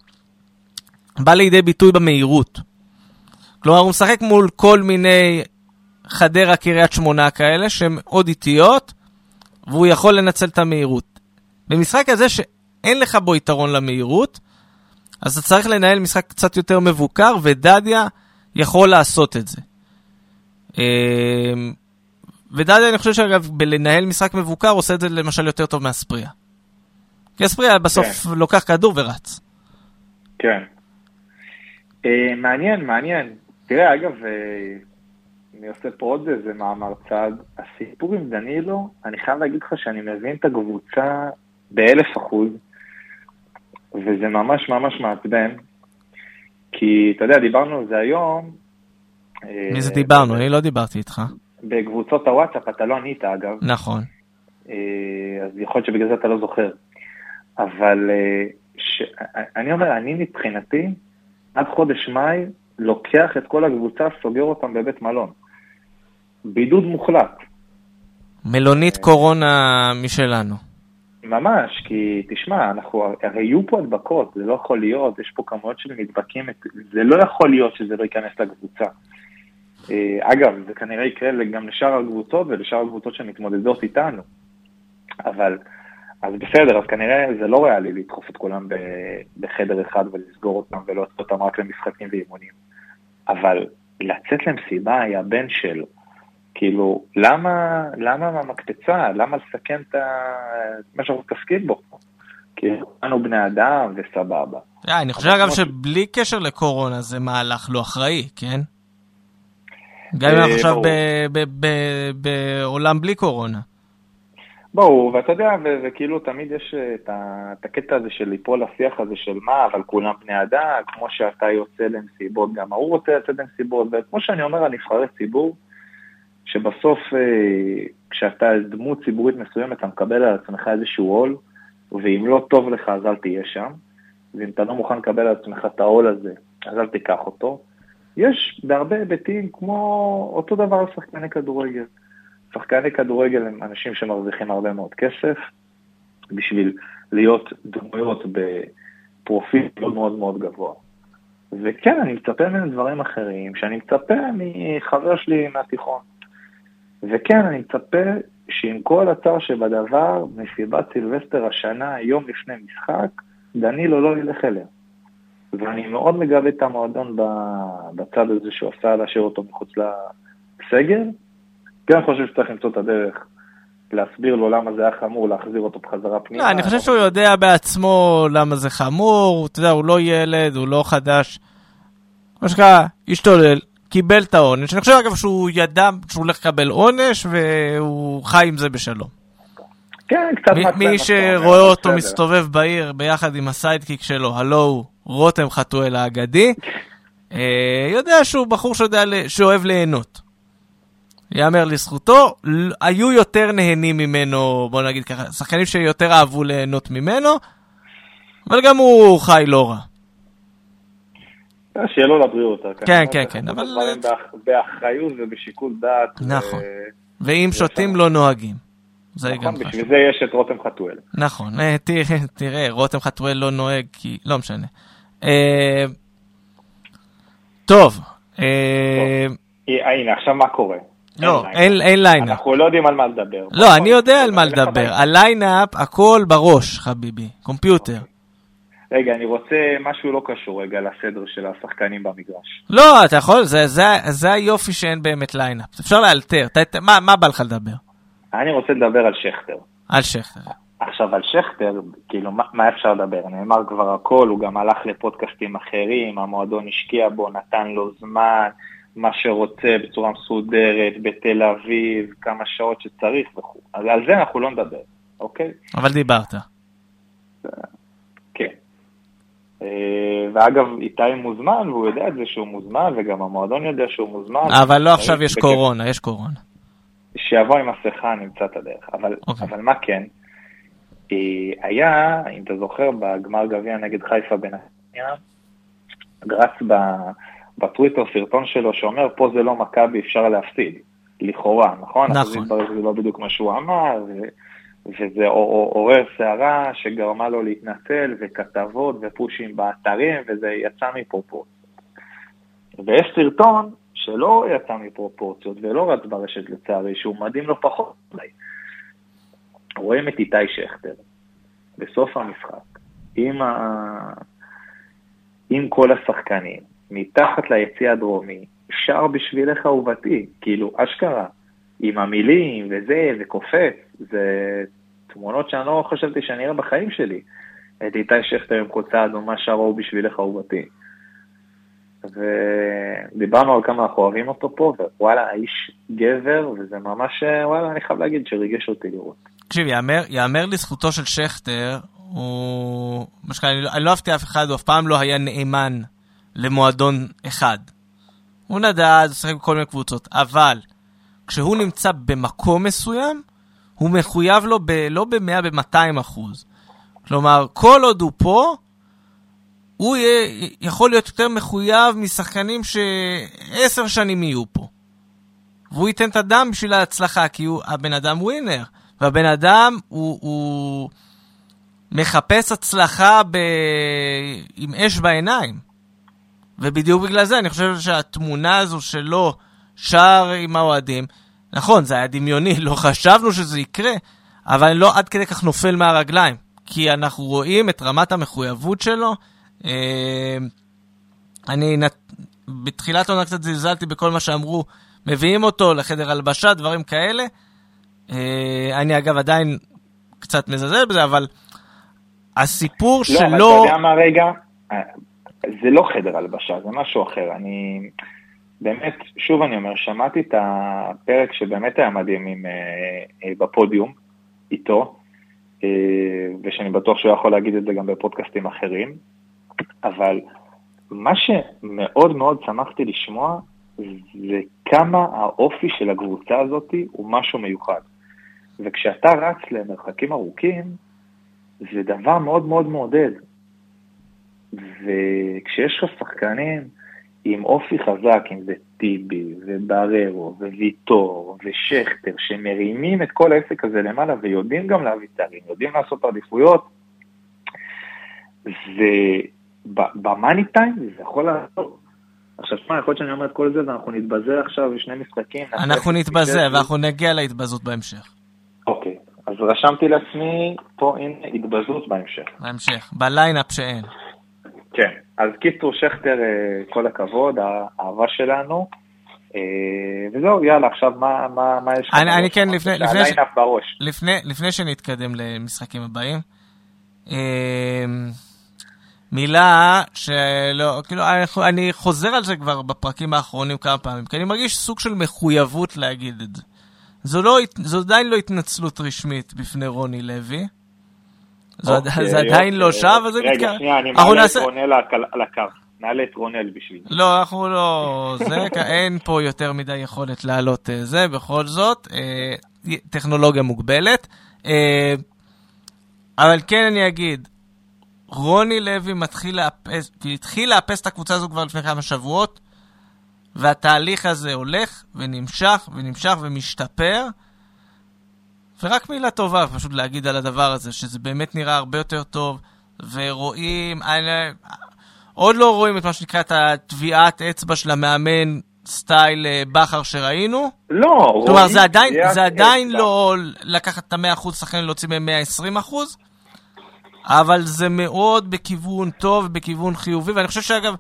בא לידי ביטוי במהירות. כלומר, הוא משחק מול כל מיני חדרה, קריית שמונה כאלה, שהן עוד איטיות, והוא יכול לנצל את המהירות. במשחק הזה שאין לך בו יתרון למהירות, אז אתה צריך לנהל משחק קצת יותר מבוקר, ודדיה יכול לעשות את זה. אמ, ודדיה, אני חושב שאגב, בלנהל משחק מבוקר, עושה את זה למשל יותר טוב מאספריה. כי אספריה בסוף כן. לוקח כדור ורץ. כן. אה, מעניין, מעניין. תראה, אגב, אה, אני עושה פה עוד איזה מאמר צד. הסיפור עם דנילו, אני חייב להגיד לך שאני מבין את הקבוצה באלף אחוז, וזה ממש ממש מעצבן, כי אתה יודע, דיברנו על זה היום. מי זה דיברנו? אני לא דיברתי איתך. בקבוצות הוואטסאפ, אתה לא ענית אגב. נכון. אה, אז יכול להיות שבגלל זה אתה לא זוכר. אבל אה, ש... אני אומר, אני מבחינתי, עד חודש מאי, לוקח את כל הקבוצה, סוגר אותם בבית מלון. בידוד מוחלט. מלונית קורונה משלנו. ממש, כי תשמע, אנחנו, הרי יהיו פה הדבקות, זה לא יכול להיות, יש פה כמויות של נדבקים, זה לא יכול להיות שזה לא ייכנס לקבוצה. אה, אגב, זה כנראה יקרה גם לשאר הקבוצות ולשאר הקבוצות שמתמודדות איתנו. אבל, אז בסדר, אז כנראה זה לא ריאלי לדחוף את כולם בחדר אחד ולסגור אותם לעשות אותם רק למשחקים ואימונים. אבל לצאת למסיבה היה בן של, כאילו, למה, למה מהמקפצה? למה לסכן את מה שאנחנו מתעסקים בו? כאילו, כולנו בני אדם וסבבה. אה, אני חושב אגב שבלי קשר לקורונה זה מהלך לא אחראי, כן? גם אם אנחנו אה, עכשיו בעולם בלי קורונה. ברור, ואתה יודע, וכאילו תמיד יש את, את הקטע הזה של ליפול לשיח הזה של מה, אבל כולם בני אדם, כמו שאתה יוצא למסיבות, גם ההוא רוצה לצאת למסיבות, וכמו שאני אומר על נבחרי ציבור, שבסוף אה, כשאתה דמות ציבורית מסוימת, אתה מקבל על עצמך איזשהו עול, ואם לא טוב לך אז אל תהיה שם, ואם אתה לא מוכן לקבל על עצמך את העול הזה, אז אל תיקח אותו. יש בהרבה היבטים כמו אותו דבר על שחקני כדורגל. שחקני כדורגל הם אנשים שמרוויחים הרבה מאוד כסף, בשביל להיות דמויות בפרופיל מאוד מאוד מאוד גבוה. וכן, אני מצפה מהם דברים אחרים, שאני מצפה מחבר שלי מהתיכון. וכן, אני מצפה שעם כל הצער שבדבר, מסיבת סילבסטר השנה, יום לפני משחק, דנילו לא ילך אליה. ואני מאוד מגבה את המועדון בצד הזה שהוא עשה להשאיר אותו מחוץ לסגל. כן חושב שצריך למצוא את הדרך להסביר לו למה זה היה חמור, להחזיר אותו בחזרה פנימה. לא, אני חושב שהוא יודע בעצמו למה זה חמור, אתה יודע, הוא לא ילד, הוא לא חדש. מה שנקרא, השתולל, קיבל את העונש. אני חושב אגב שהוא ידע שהוא הולך לקבל עונש והוא חי עם זה בשלום. כן, קצת מי שרואה אותו מסתובב בעיר ביחד עם הסיידקיק שלו, הלו הוא רותם חתואל האגדי, אה, יודע שהוא בחור שאוהב ליהנות. יאמר לזכותו, היו יותר נהנים ממנו, בוא נגיד ככה, שחקנים שיותר אהבו ליהנות ממנו, אבל גם הוא חי לא רע. אה, שיהיה לו לבריאות. כן, כן, כן, אבל... באחריות ובשיקול דעת. נכון, ואם שותים לא נוהגים. זה נכון, גם חשוב. בשביל זה יש את רותם חתואל. נכון, אה, תראה, רותם חתואל לא נוהג, כי... לא משנה. טוב. הנה, עכשיו מה קורה? לא, אין ליינאפ. אנחנו לא יודעים על מה לדבר. לא, אני יודע על מה לדבר. הליינאפ, הכל בראש, חביבי. computer. רגע, אני רוצה משהו לא קשור רגע לסדר של השחקנים במגרש. לא, אתה יכול, זה, זה, זה היופי שאין באמת ליינאפ. אפשר לאלתר. מה, מה בא לך לדבר? אני רוצה לדבר על שכטר. על שכטר. עכשיו, על שכטר, כאילו, מה, מה אפשר לדבר? נאמר כבר הכל, הוא גם הלך לפודקאסטים אחרים, המועדון השקיע בו, נתן לו זמן, מה שרוצה בצורה מסודרת, בתל אביב, כמה שעות שצריך וכו'. אז על זה אנחנו לא נדבר, אוקיי? אבל דיברת. כן. אה, ואגב, איתי מוזמן, והוא יודע את זה שהוא מוזמן, וגם המועדון יודע שהוא מוזמן. אבל לא עכשיו יש קורונה, יש קורונה. שיבוא עם מסכה, נמצא את הדרך. אבל, okay. אוקיי. אבל מה כן? אה, היה, אם אתה זוכר, בגמר גביע נגד חיפה בנתניה, רץ בטוויטר סרטון שלו שאומר, פה זה לא מכבי, אפשר להפסיד. לכאורה, נכון? נכון. זה לא בדיוק מה שהוא אמר, ו... וזה עורר סערה שגרמה לו להתנצל, וכתבות ופושים באתרים, וזה יצא מפרופורציות. ויש סרטון שלא יצא מפרופורציות ולא רץ ברשת לצערי, שהוא מדהים לא פחות אולי. רואים את איתי שכטר בסוף המשחק, עם, ה... עם כל השחקנים, מתחת ליציא הדרומי, שר בשבילך אהובתי, כאילו, אשכרה, עם המילים וזה, וקופץ, זה תמונות שאני לא חשבתי שאני אראה בחיים שלי. את איתי שכטר עם קוצה אדומה שרו בשבילך אהובתי. ודיברנו על כמה אנחנו אוהבים אותו פה, ווואלה, האיש גבר, וזה ממש, וואלה, אני חייב להגיד שריגש אותי לראות. תקשיב, יאמר, יאמר לזכותו של שכטר, הוא... משכן, אני, לא, אני לא אהבתי אף אחד, הוא אף פעם לא היה נאמן למועדון אחד. הוא נדד, שיחק בכל מיני קבוצות, אבל כשהוא נמצא במקום מסוים, הוא מחויב לו ב, לא ב-100, ב-200 אחוז. כלומר, כל עוד הוא פה, הוא יהיה, יכול להיות יותר מחויב משחקנים שעשר שנים יהיו פה. והוא ייתן את הדם בשביל ההצלחה, כי הוא, הבן אדם ווינר. והבן אדם הוא, הוא מחפש הצלחה ב... עם אש בעיניים. ובדיוק בגלל זה אני חושב שהתמונה הזו שלו שר עם האוהדים, נכון, זה היה דמיוני, לא חשבנו שזה יקרה, אבל לא עד כדי כך נופל מהרגליים. כי אנחנו רואים את רמת המחויבות שלו. אה, אני בתחילת העונה קצת זלזלתי בכל מה שאמרו, מביאים אותו לחדר הלבשה, דברים כאלה. אה, אני אגב עדיין קצת מזלזל בזה, אבל הסיפור לא, שלו... לא, אבל אתה יודע מה רגע? זה לא חדר הלבשה, זה משהו אחר. אני באמת, שוב אני אומר, שמעתי את הפרק שבאמת היה מדהים עם, אה, אה, בפודיום איתו, ושאני בטוח שהוא יכול להגיד את זה גם בפודקאסטים אחרים, אבל מה שמאוד מאוד שמחתי לשמוע, זה כמה האופי של הקבוצה הזאת הוא משהו מיוחד. וכשאתה רץ למרחקים ארוכים, זה דבר מאוד מאוד מעודד. וכשיש לך שחקנים עם אופי חזק, אם זה טיבי ובררו וויטור ושכטר, שמרימים את כל העסק הזה למעלה ויודעים גם להביא תארים, יודעים לעשות עדיפויות, ובמאני טיים זה יכול לעשות. עכשיו, שמע, יכול להיות שאני אומר את כל זה ואנחנו נתבזה עכשיו בשני משחקים. אנחנו נתבזה ואנחנו נגיע להתבזות בהמשך. אוקיי, אז רשמתי לעצמי פה, הנה, התבזות בהמשך. בהמשך, בליינאפ שאין. כן, אז קיצור שכטר, אה, כל הכבוד, האהבה שלנו. אה, וזהו, יאללה, עכשיו מה, מה, מה יש לך? אני, אני כן, לפני, לפני, ש... בראש. לפני, לפני שנתקדם למשחקים הבאים, אה, מילה שלא, כאילו, אני חוזר על זה כבר בפרקים האחרונים כמה פעמים, כי אני מרגיש סוג של מחויבות להגיד את זה. זו, לא, זו עדיין לא התנצלות רשמית בפני רוני לוי. זה, אוקיי, זה עדיין לא אוקיי. שם, וזה מתקרב. רגע, שנייה, אני מעלה את רונל על הקו. נעלה את רונל בשביל זה. לא, אנחנו לא... זה, אין פה יותר מדי יכולת להעלות אה, זה, בכל זאת. אה, טכנולוגיה מוגבלת. אה, אבל כן אני אגיד, רוני לוי מתחיל לאפס, התחיל לאפס את הקבוצה הזו כבר לפני כמה שבועות, והתהליך הזה הולך ונמשך ונמשך ומשתפר. ורק מילה טובה פשוט להגיד על הדבר הזה, שזה באמת נראה הרבה יותר טוב, ורואים, אני, עוד לא רואים את מה שנקרא את הטביעת אצבע של המאמן סטייל אה, בכר שראינו. לא, רואים... כלומר, זה עדיין, זה עדיין לא לקחת את ה-100% שחקנים להוציא מהם 120%, אבל זה מאוד בכיוון טוב, בכיוון חיובי, ואני חושב שאגב,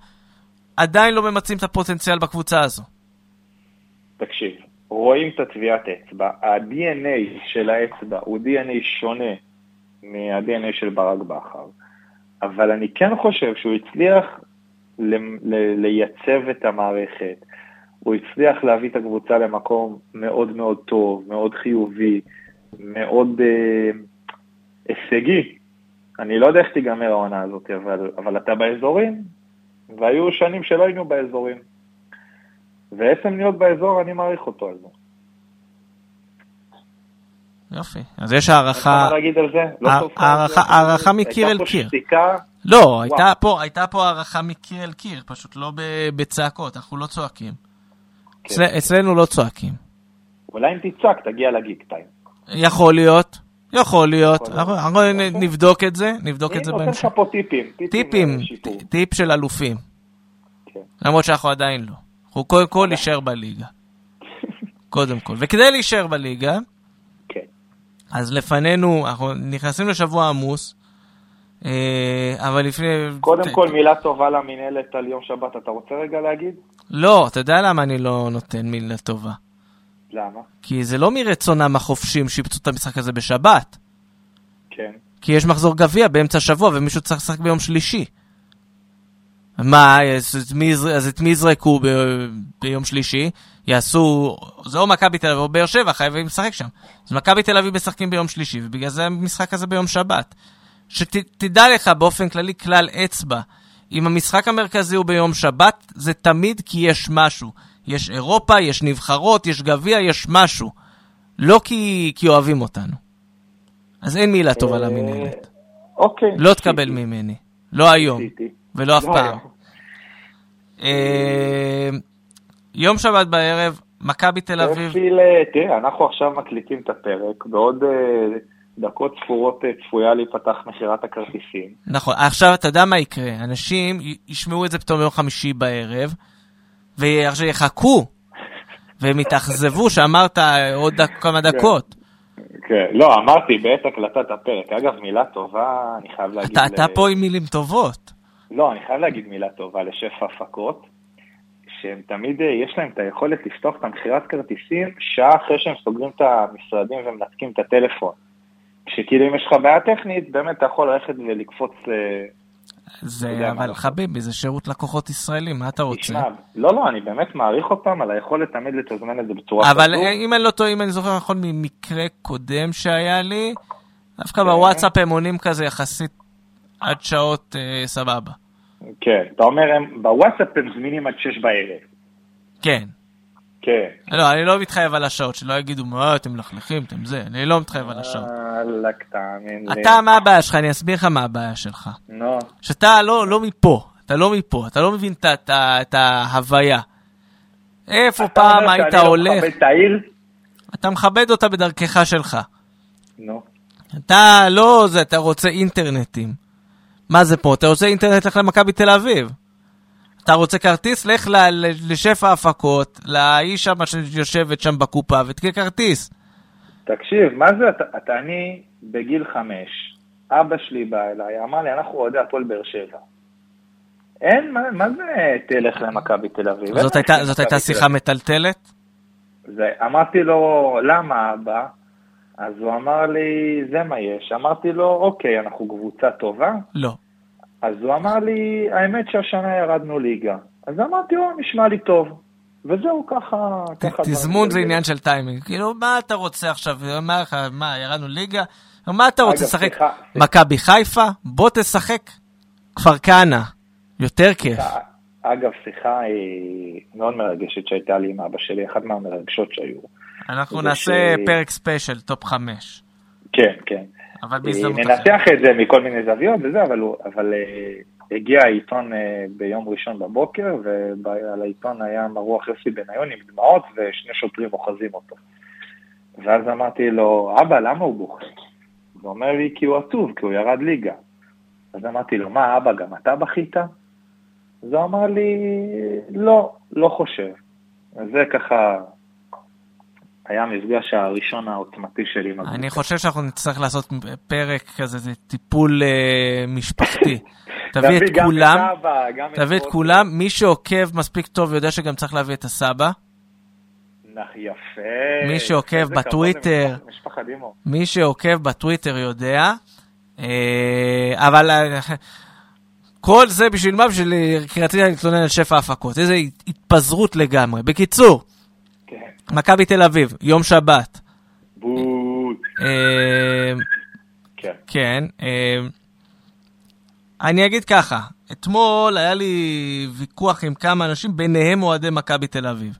עדיין לא ממצים את הפוטנציאל בקבוצה הזו. תקשיב, רואים את הטביעת אצבע, ה-DNA של האצבע הוא DNA שונה מה-DNA של ברק בכר, אבל אני כן חושב שהוא הצליח לייצב את המערכת, הוא הצליח להביא את הקבוצה למקום מאוד מאוד טוב, מאוד חיובי, מאוד אה, הישגי. אני לא יודע איך תיגמר העונה הזאת, אבל, אבל אתה באזורים, והיו שנים שלא היינו באזורים. ועצם להיות באזור, אני מעריך אותו על זה. יופי, אז יש הערכה... אפשר להגיד על זה? לא הערכה מקיר אל קיר. לא, הייתה פה הערכה מקיר אל קיר, פשוט לא בצעקות, אנחנו לא צועקים. כן. אצלנו לא צועקים. אולי אם תצעק, תגיע לגיק טיים. יכול להיות, יכול להיות. אנחנו נבדוק את זה, נבדוק את זה בהמשך. אני נותן לך פה טיפים. טיפים, טיפ של אלופים. כן. למרות שאנחנו עדיין לא. הוא קודם כל להישאר בליגה. קודם כל. וכדי להישאר בליגה, כן. אז לפנינו, אנחנו נכנסים לשבוע עמוס, אה, אבל לפני... קודם כל מילה טובה למינהלת על יום שבת, אתה רוצה רגע להגיד? לא, אתה יודע למה אני לא נותן מילה טובה. למה? כי זה לא מרצונם החופשים שיפצו את המשחק הזה בשבת. כן. כי יש מחזור גביע באמצע השבוע ומישהו צריך לשחק ביום שלישי. מה, אז את מי יזרקו ביום שלישי? יעשו, זה או מכבי תל אביב או באר שבע, חייבים לשחק שם. אז מכבי תל אביב משחקים ביום שלישי, ובגלל זה המשחק הזה ביום שבת. שתדע לך באופן כללי כלל אצבע, אם המשחק המרכזי הוא ביום שבת, זה תמיד כי יש משהו. יש אירופה, יש נבחרות, יש גביע, יש משהו. לא כי, כי אוהבים אותנו. אז אין מילה טובה אה, למנהלת. אוקיי. לא תקבל ממני. לא היום. ולא אף פעם. אה, יום שבת בערב, מכבי תל אביב. תראה, אנחנו עכשיו מקליטים את הפרק, בעוד אה, דקות ספורות אה, צפויה להיפתח מכירת הכרטיסים. נכון, עכשיו אתה יודע מה יקרה, אנשים ישמעו את זה פתאום יום חמישי בערב, ועכשיו יחכו, והם יתאכזבו שאמרת עוד כמה כן. דקות. כן, לא, אמרתי בעת הקלטת הפרק. אגב, מילה טובה, אני חייב להגיד... אתה פה עם מילים טובות. לא, אני חייב להגיד מילה טובה לשפע הפקות, שהם תמיד, אה, יש להם את היכולת לפתוח את המכירת כרטיסים שעה אחרי שהם סוגרים את המשרדים ומנתקים את הטלפון. כשכאילו אם יש לך בעיה טכנית, באמת אתה יכול ללכת ולקפוץ... אה, זה, אבל חביבי, זה שירות לקוחות ישראלי, מה אתה רוצה? תשמע, לא, לא, אני באמת מעריך אותם על היכולת תמיד לתזמן את זה בצורה אבל כזו. אם אני לא טועה, אם אני זוכר נכון ממקרה קודם שהיה לי, דווקא כן. בוואטסאפ הם עונים כזה יחסית עד שעות אה, סבבה. כן, אתה אומר, הם, בוואטסאפ הם זמינים עד שש בערב. כן. כן. לא, אני לא מתחייב על השעות, שלא יגידו, מה, אתם מלכלכים, אתם זה, אני לא מתחייב על השעות. וואלכ, תאמין לי. אתה, מה הבעיה שלך? אני אסביר לך מה הבעיה שלך. נו, שאתה לא, לא מפה, אתה לא מפה, אתה לא מבין את ה- את ה- את ההוויה. איפה אתה פעם אומר היית שאני לא הולך, מכבד את העיר? אתה מכבד אותה בדרכך שלך. נו. אתה לא זה, אתה רוצה אינטרנטים. מה זה פה? אתה רוצה אינטרנט, לך למכבי תל אביב. אתה רוצה כרטיס? לך ל- ל- לשפע ההפקות, לאיש שם שיושבת שם בקופה, ותקנה כרטיס. תקשיב, מה זה, אתה, אתה, אני בגיל חמש, אבא שלי בא אליי, אמר לי, אנחנו אוהדי הפועל באר שבע. אין, מה, מה זה תלך למכבי תל אביב? זאת הייתה- זאת הייתה שיחה. מטלטלת? זה, אמרתי לו, למה אבא? אז הוא אמר לי, זה מה יש. אמרתי לו, אוקיי, אנחנו קבוצה טובה. לא. אז הוא אמר לי, האמת שהשנה ירדנו ליגה. אז אמרתי, או, נשמע לי טוב. וזהו, ככה... ככה תזמון זה עניין של טיימינג. כאילו, מה אתה רוצה עכשיו? מה לך, מה, ירדנו ליגה? מה אתה רוצה לשחק? מכבי חיפה? בוא תשחק כפר כנא. יותר כיף. אגב, שיחה היא מאוד מרגשת שהייתה לי עם אבא שלי, אחת מהמרגשות שהיו. אנחנו נעשה ש- פרק special, top חמש. כן, כן. אבל בהזדמנות אחרת. ננתח את זה מכל מיני זוויות וזה, אבל, הוא- אבל אה, הגיע העיתון אה, ביום ראשון בבוקר, ועל העיתון היה מרוח יוסי בניון עם דמעות ושני שוטרים אוחזים אותו. ואז אמרתי לו, אבא, למה הוא בוכה? הוא אומר לי, כי הוא עצוב, כי הוא ירד ליגה. אז אמרתי לו, מה, אבא, גם אתה בכית? אז הוא אמר לי, לא, לא חושב. אז זה ככה היה המפגש הראשון העוצמתי שלי עם אני. חושב שאנחנו נצטרך לעשות פרק כזה, זה טיפול אה, משפחתי. תביא את כולם, תביא את. כולם, מי שעוקב מספיק טוב יודע שגם צריך להביא את הסבא. יפה. מי שעוקב בטוויטר. מי שעוקב בטוויטר יודע, אה, אבל אה, כל זה בשביל מה? בשביל רציתי להתלונן על שפע ההפקות. איזה התפזרות לגמרי. בקיצור, כן. מכבי תל אביב, יום שבת. בוט. אה, כן. כן. אה, אני אגיד ככה, אתמול היה לי ויכוח עם כמה אנשים, ביניהם אוהדי מכבי תל אביב.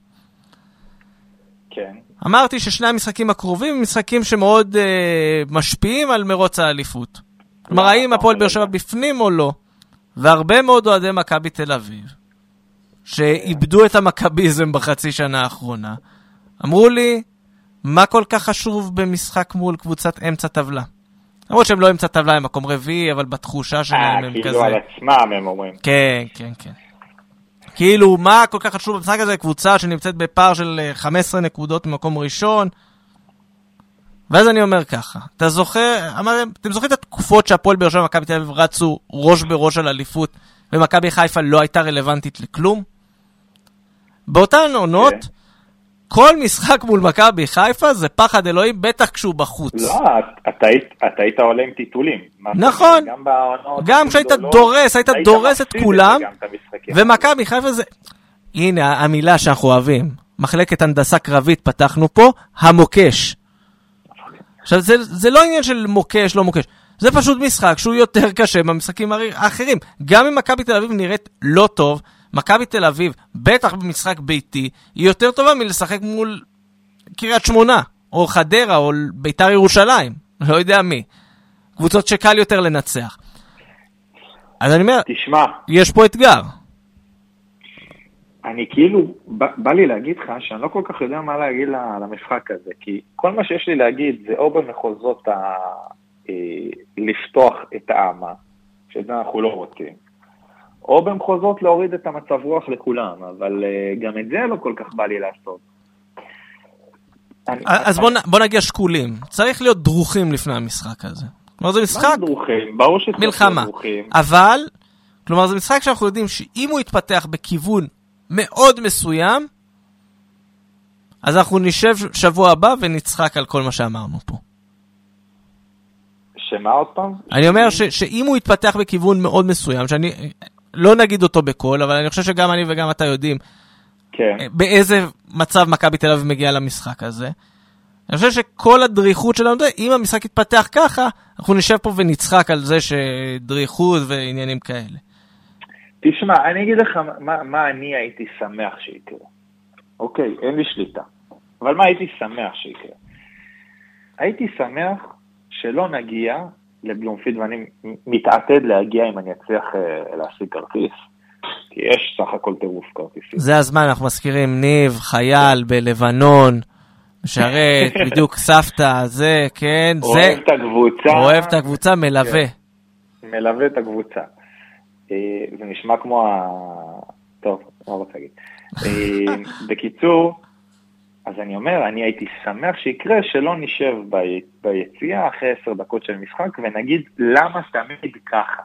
כן. אמרתי ששני המשחקים הקרובים הם משחקים שמאוד אה, משפיעים על מרוץ האליפות. כלומר, למה האם אתה הפועל באר שבע? בפנים או לא. והרבה מאוד אוהדי מכבי תל אביב, שאיבדו את המכביזם בחצי שנה האחרונה, אמרו לי, מה כל כך חשוב במשחק מול קבוצת אמצע טבלה? למרות שהם לא אמצע טבלה, הם מקום רביעי, אבל בתחושה שלהם אה, הם כאילו כזה... על עצמם הם אומרים. כן, כן, כן. כאילו, מה כל כך חשוב במשחק הזה? קבוצה שנמצאת בפער של אה, 15 נקודות ממקום ראשון. ואז אני אומר ככה, אתה זוכר, אמרתם, אתם זוכרים את התקופות שהפועל באר שבע ומכבי תל אביב רצו ראש בראש על אליפות, ומכבי חיפה לא הייתה רלוונטית לכלום? באותן עונות, כן. כל משחק מול מכבי חיפה זה פחד אלוהים, בטח כשהוא בחוץ. לא, את- אתה היית- אתה היית עולה עם טיטולים. נכון. גם בעונות גם כשהיית הגדולות, דורס, היית דורס את כולם. ומכבי חיפה זה... הנה המילה שאנחנו אוהבים. מחלקת הנדסה קרבית פתחנו פה, המוקש. עכשיו, זה, זה לא עניין של מוקש, לא מוקש. זה פשוט משחק שהוא יותר קשה מהמשחקים האחרים. גם אם מכבי תל אביב נראית לא טוב, מכבי תל אביב, בטח במשחק ביתי, היא יותר טובה מלשחק מול קריית שמונה, או חדרה, או ביתר ירושלים. לא יודע מי. קבוצות שקל יותר לנצח. אז אני אומר, תשמע, יש פה אתגר. אני כאילו, בא, בא לי להגיד לך שאני לא כל כך יודע מה להגיד למשחק הזה, כי כל מה שיש לי להגיד זה או במחוזות ה... אה, לפתוח את האמה, שאת זה אנחנו לא רוצים, או במחוזות להוריד את המצב רוח לכולם, אבל אה, גם את זה לא כל כך בא לי לעשות. אז בוא, בוא נגיע שקולים. צריך להיות דרוכים לפני המשחק הזה. כלומר, זה משחק דרוכים? ברור שצריך מלחמה. דרוכים. אבל, כלומר, זה משחק שאנחנו יודעים שאם הוא יתפתח בכיוון מאוד מסוים, אז אנחנו נשב שבוע הבא ונצחק על כל מה שאמרנו פה. שמה עוד פעם? אני אומר ש, שאם הוא יתפתח בכיוון מאוד מסוים, שאני לא נגיד אותו בקול, אבל אני חושב שגם אני וגם אתה יודעים כן. באיזה מצב מכבי תל אביב מגיעה למשחק הזה. אני חושב שכל הדריכות שלנו, אם המשחק יתפתח ככה, אנחנו נשב פה ונצחק על זה שדריכות ועניינים כאלה. תשמע, אני אגיד לך מה, מה אני הייתי שמח שיקרה. אוקיי, אין לי שליטה. אבל מה הייתי שמח שיקרה? הייתי שמח שלא נגיע לבלומפיד, ואני מתעתד להגיע אם אני אצליח אה, להשיג כרטיס, כי יש סך הכל טירוף כרטיסים. זה הזמן, אנחנו מזכירים, ניב, חייל בלבנון, משרת, בדיוק סבתא, זה, כן, זה... אוהב את הקבוצה. אוהב את הקבוצה, מלווה. כן, מלווה את הקבוצה. אה, זה נשמע כמו ה... טוב, מה רוצה להגיד? אה, בקיצור, אז אני אומר, אני הייתי שמח שיקרה שלא נשב בי, ביציאה אחרי עשר דקות של משחק ונגיד למה תמיד ככה.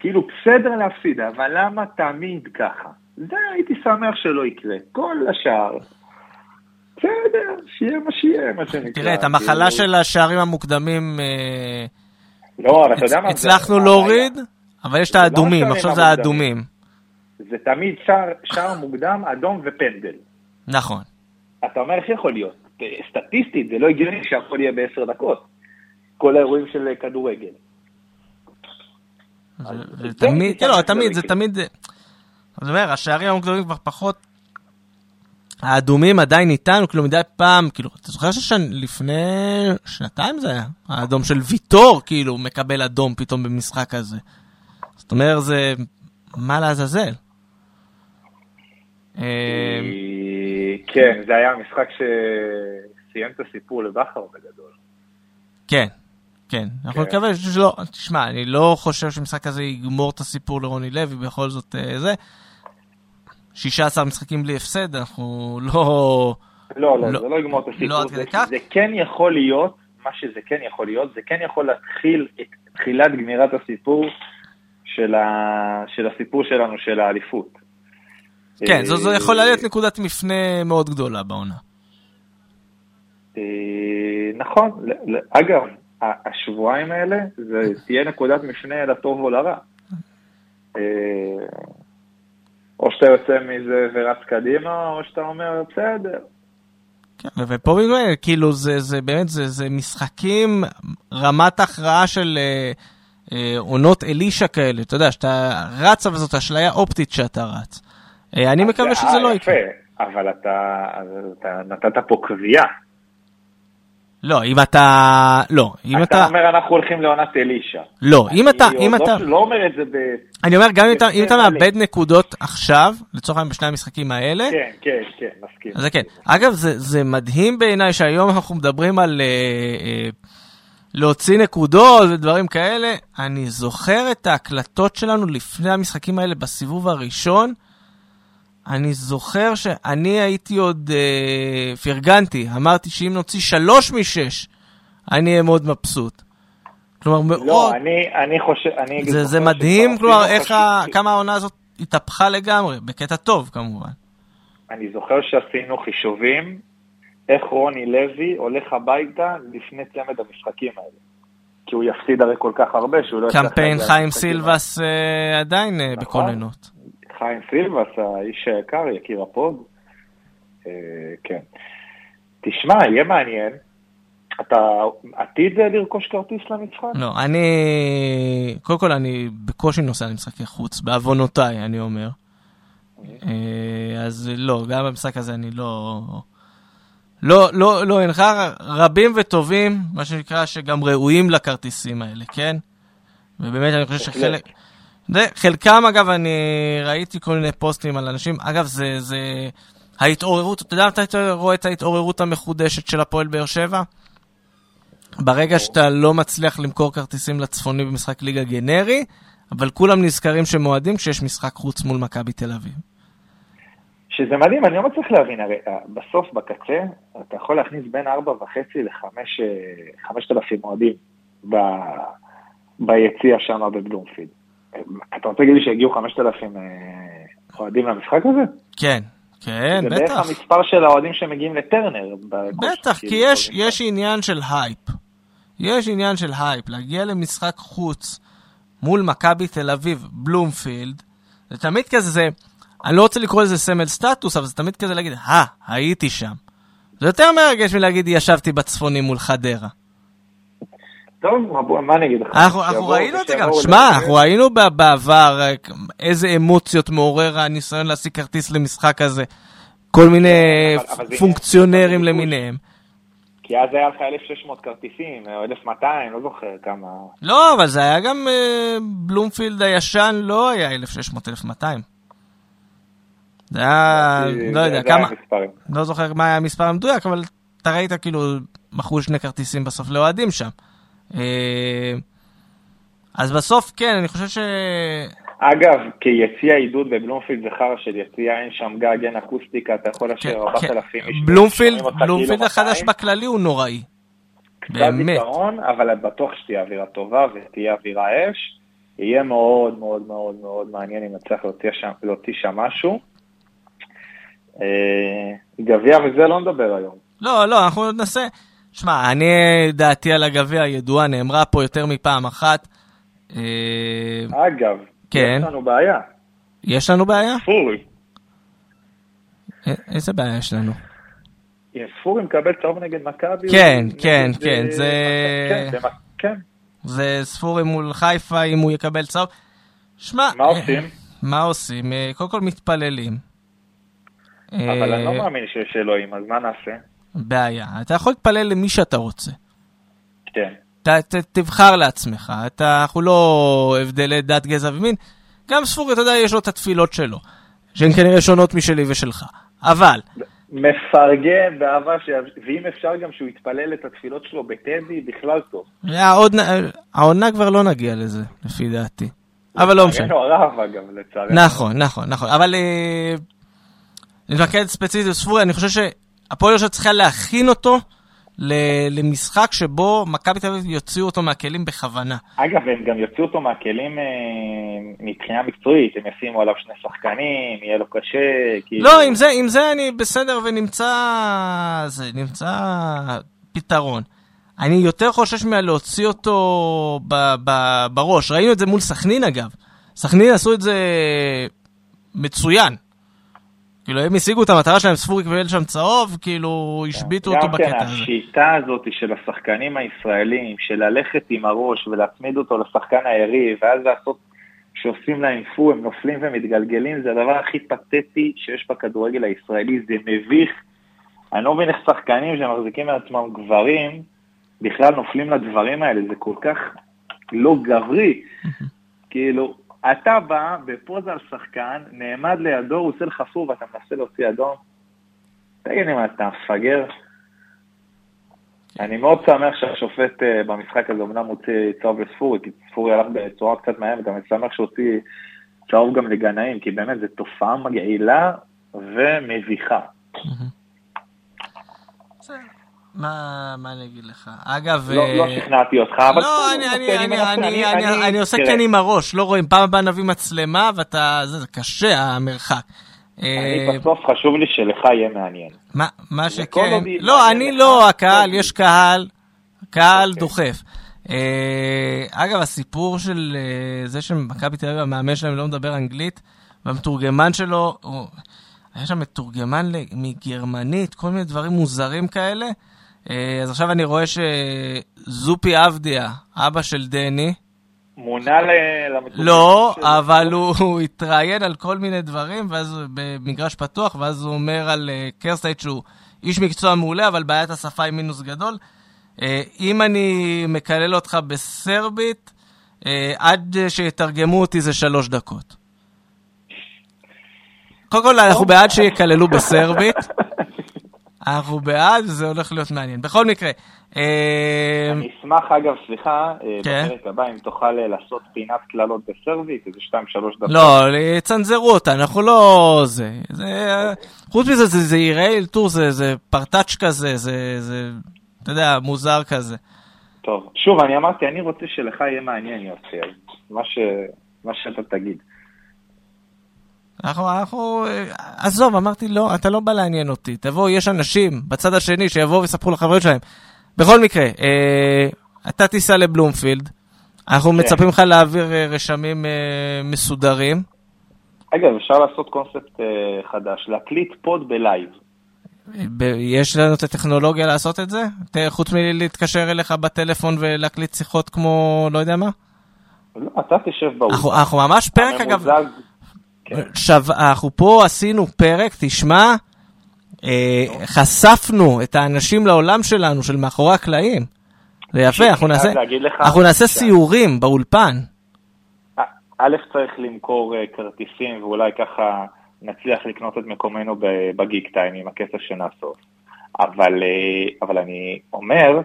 כאילו בסדר להפסיד, אבל למה תמיד ככה? זה הייתי שמח שלא יקרה. כל השאר, בסדר, שיהיה מה שיהיה, מה שנקרא. תראה, את המחלה של השערים המוקדמים אה, לא, אבל אתה יודע מה? הצלחנו להוריד? אבל יש את לא האדומים, עכשיו זה. האדומים. זה תמיד שער מוקדם, אדום ופנדל. נכון. אתה אומר, איך יכול להיות? סטטיסטית, זה לא הגיוני שהכל יהיה בעשר דקות. כל האירועים של כדורגל. זה- תמיד, לא, תמיד, זה יקרה. תמיד, אני אומר, השערים המוקדמים כבר פחות, האדומים עדיין איתנו, כאילו מדי פעם, כאילו, אתה זוכר שלפני שנתיים זה היה? האדום של ויטור, כאילו, מקבל אדום פתאום במשחק הזה. זאת אומרת, זה, מה לעזאזל? כן, זה היה המשחק שסיים את הסיפור לבכר בגדול. כן, כן. אנחנו כן. נקווה שלא, תשמע, אני לא חושב שהמשחק הזה יגמור את הסיפור לרוני לוי, בכל זאת אה, זה. 16 משחקים בלי הפסד, אנחנו לא... לא, לא, לא- זה לא יגמור את לא הסיפור. כדי זה- כן יכול להיות, מה שזה כן יכול להיות, זה כן יכול להתחיל את תחילת גמירת הסיפור של ה- של הסיפור שלנו, של האליפות. כן, זו, זו אה, יכולה להיות נקודת מפנה מאוד גדולה בעונה. אה, נכון, אגב, השבועיים האלה, זה תהיה נקודת מפנה לטוב או לרע. אה, או שאתה יוצא מזה ורץ קדימה, או שאתה אומר, בסדר. כן, ופה בגלל, כאילו, זה, זה באמת, זה, זה משחקים, רמת הכרעה של אה, אה, עונות אלישע כאלה, אתה יודע, שאתה רץ, אבל זאת אשליה אופטית שאתה רץ. אה, אני מקווה שזה לא אה, יקרה. אבל אתה, נתת פה קביעה. לא, אם אתה... לא, אם אתה אתה... אומר אנחנו הולכים לעונת אלישע. לא, אם אתה... אם עוד אתה... לא- לא אומר את זה ב... אני אומר, גם אם אתה. מאבד נקודות עכשיו, לצורך העניין בשני המשחקים האלה, כן, כן, כן, מסכים. זה כן. אגב, זה, מדהים בעיניי שהיום אנחנו מדברים על אה, אה, להוציא נקודות ודברים כאלה. אני זוכר את ההקלטות שלנו לפני המשחקים האלה בסיבוב הראשון. אני זוכר שאני הייתי עוד, אה, פרגנתי, אמרתי שאם נוציא שלוש משש, אני אהיה מאוד מבסוט. כלומר, מאוד... לא, אני, אני חושב, אני זה, זה מדהים, כלומר, איך ה... חשיב- כמה העונה הזאת התהפכה לגמרי, בקטע טוב כמובן. אני זוכר שעשינו חישובים, איך רוני לוי הולך הביתה לפני צמד המשחקים האלה. כי הוא יפסיד הרי כל כך הרבה שהוא לא קמפיין חיים סילבס אה, עדיין אה, נכון. בכוננות. חיים סילבס, האיש היקר, יקיר הפוד. אה, כן. תשמע, יהיה מעניין. אתה עתיד לרכוש כרטיס למשחק? לא, אני... קודם כל, אני בקושי נוסע למשחקי חוץ, בעוונותיי, אני אומר. אה, אז לא, גם במשחק הזה אני לא... לא, לא, לא, אינך רבים וטובים, מה שנקרא, שגם ראויים לכרטיסים האלה, כן? ובאמת, אני חושב. שחלק... זה, חלקם, אגב, אני ראיתי כל מיני פוסטים על אנשים, אגב, זה, זה ההתעוררות, אתה יודע מתי אתה רואה את ההתעוררות המחודשת של הפועל באר שבע? ברגע שאתה לא מצליח למכור כרטיסים לצפוני במשחק ליגה גנרי, אבל כולם נזכרים שמועדים כשיש משחק חוץ מול מכבי תל אביב. שזה מדהים, אני לא מצליח להבין, הרי אה, בסוף, בקצה, אתה יכול להכניס בין 4.5 ל-5,000 אוהדים ב- ביציע שם בבלומפילד. אה, אתה רוצה להגיד לי שהגיעו 5,000 אה, אוהדים למשחק הזה? כן, כן, זה בערך בטח. המספר של האוהדים שמגיעים לטרנר. בטח, כאילו, כי יש. יש עניין של הייפ. יש עניין של הייפ. להגיע למשחק חוץ מול מכבי תל אביב, בלומפילד, זה תמיד כזה, זה, אני לא רוצה לקרוא לזה סמל סטטוס, אבל זה תמיד כזה להגיד, אה, הייתי שם. זה יותר מרגש מלהגיד, ישבתי בצפוני מול חדרה. טוב, מה אני אגיד לך? אנחנו ראינו את זה גם, שמע, אנחנו ראינו בעבר אה, איזה אמוציות מעורר הניסיון להשיג כרטיס למשחק הזה. כל מיני פונקציונרים למיניהם. כי אז היה לך 1,600 כרטיסים, או 1,200, לא זוכר כמה... לא, אבל זה היה גם אה, בלומפילד הישן, לא היה 1,600, 1,200. זה היה, לא יודע, כמה... לא זוכר מה היה המספר המדויק, אבל אתה ראית כאילו, מכרו שני כרטיסים בסוף לאוהדים שם. אה, אז בסוף, כן, אני חושב ש... אגב, כיציע עידוד בבלומפילד זה חרא של יציע, אין שם גג, אין אקוסטיקה, אתה יכול לשיר 4,000 כן, איש. בלומפילד, בלומפילד החדש בכללי הוא נוראי. קצת זיכרון, אבל בטוח שתהיה אווירה טובה ותהיה אווירה אש. יהיה מאוד מאוד מאוד מאוד מעניין אם נצליח להוציא שם משהו. אה, גביע וזה לא נדבר היום. לא, לא, אנחנו ננסה. שמע, אני, דעתי על הגביע ידועה, נאמרה פה יותר מפעם אחת. אה, אגב, כן. יש לנו בעיה. יש לנו בעיה? ספורי. איזה בעיה יש לנו? ספורי מקבל צהוב נגד מכבי. כן, כן, כן, זה... כן, כן. זה ספורי מול חיפה, אם הוא יקבל צהוב. שמע... מה עושים? מה עושים? אה, קודם כל מתפללים. אבל אני לא מאמין שיש אלוהים, אז מה נעשה? בעיה. אתה יכול להתפלל למי שאתה רוצה. כן. ת, ת, תבחר לעצמך, אתה, אנחנו לא הבדלי דת, גזע ומין. גם ספורי, אתה יודע, יש לו את התפילות שלו, שהן כנראה שונות משלי ושלך. אבל... מפרגן באהבה, ש... ואם אפשר גם שהוא יתפלל את התפילות שלו בטדי, בכלל טוב. העוד... העונה כבר לא נגיע לזה, לפי דעתי. אבל לא משנה. הרב, אגב, לצערנו. נכון, נכון, נכון. אבל אה, נתמקד ספציפית בספורי, אני חושב שהפועל יושב צריכה להכין אותו למשחק שבו מכבי תל אביב יוציאו אותו מהכלים בכוונה. אגב, הם גם יוציאו אותו מהכלים אה, מבחינה מקצועית, הם ישימו עליו שני שחקנים, יהיה לו קשה. כאילו... לא, עם זה, עם זה אני בסדר ונמצא זה, נמצא פתרון. אני יותר חושש מלהוציא אותו ב, ב, בראש. ראינו את זה מול סכנין אגב. סכנין עשו את זה מצוין. כאילו הם השיגו את המטרה שלהם, ספורי קיבל שם צהוב, כאילו השביתו אותו בקטע הזה. גם כן, השיטה הזאת של השחקנים הישראלים, של ללכת עם הראש ולהצמיד אותו לשחקן היריב, ואז לעשות, כשעושים להם פו, הם נופלים ומתגלגלים, זה הדבר הכי פתטי שיש בכדורגל הישראלי, זה מביך. אני לא מבין איך שחקנים שמחזיקים מעצמם גברים, בכלל נופלים לדברים האלה, זה כל כך לא גברי. כאילו, אתה בא בפוזה על שחקן, נעמד לידו, הוא עושה לך פור ואתה מנסה להוציא אדום. תגיד לי מה, אתה מפגר? אני מאוד שמח שהשופט אה, במשחק הזה אמנם הוציא צהוב לספורי, כי ספורי הלך בצורה קצת מאיימת, גם אני שמח שהוציא צהוב גם לגנאים, כי באמת זו תופעה מגעילה ומביכה. מה, מה אני אגיד לך? אגב... לא, לא אה, שכנעתי אותך, אבל... לא, אני, אני, אני, אני, אני, אני עושה כן עם הראש, לא רואים. פעם הבאה נביא מצלמה ואתה... זה, זה קשה המרחק. אני אה, בסוף חשוב לי שלך יהיה מעניין. מה, מה שכן... לא, אני לא, הקהל, יש קהל, קהל אוקיי. דוחף. אה, אגב, הסיפור של זה שמכבי תל אביב, המאמן שלהם לא מדבר אנגלית, והמתורגמן שלו, היה שם מתורגמן מגרמנית, כל מיני דברים מוזרים כאלה. אה, אז עכשיו אני רואה שזופי עבדיה, אבא של דני, מונה למתורגמן לא, אבל הוא, הוא התראיין על כל מיני דברים, ואז במגרש פתוח, ואז הוא אומר על אה, קרסטייט שהוא איש מקצוע מעולה, אבל בעיית השפה היא מינוס גדול. אה, אם אני מקלל אותך בסרבית, עד שיתרגמו אותי זה שלוש דקות. קודם כל, אנחנו בעד שיקללו בסרבית. אנחנו בעד, זה הולך להיות מעניין. בכל מקרה... אה, אני אשמח, אגב, סליחה, אה, כן. בפרק הבא, אם תוכל אה, לעשות פינת קללות בסרבית, איזה שתיים, שלוש דקות. לא, יצנזרו אותה, אנחנו לא... זה... חוץ מזה, זה יראה אלתור, זה פרטאץ' כזה, זה... אתה יודע, מוזר כזה. טוב, שוב, אני אמרתי, אני רוצה שלך יהיה מעניין, יוסי, מה שאתה תגיד. אנחנו, אנחנו, עזוב, אמרתי, לא, אתה לא בא לעניין אותי. תבוא, יש אנשים בצד השני שיבואו ויספרו לחברים שלהם. בכל מקרה, אה, אתה תיסע לבלומפילד, אנחנו כן. מצפים לך להעביר אה, רשמים אה, מסודרים. אגב, אפשר לעשות קונספט אה, חדש, להקליט פוד בלייב. יש לנו את הטכנולוגיה לעשות את זה? חוץ מלהתקשר אליך בטלפון ולהקליט שיחות כמו לא יודע מה? לא, אתה תשב באולפן. אנחנו, אנחנו ממש פרק אגב, הממוזג, כן. שו, אנחנו פה עשינו פרק, תשמע, אה, חשפנו את האנשים לעולם שלנו, של מאחורי הקלעים. זה יפה, אנחנו נעשה, אנחנו נעשה ש- סיורים באולפן. א', צריך למכור אה, כרטיסים ואולי ככה נצליח לקנות את מקומנו בגיק טיים עם הכסף שנאסוף. אבל, אה, אבל אני אומר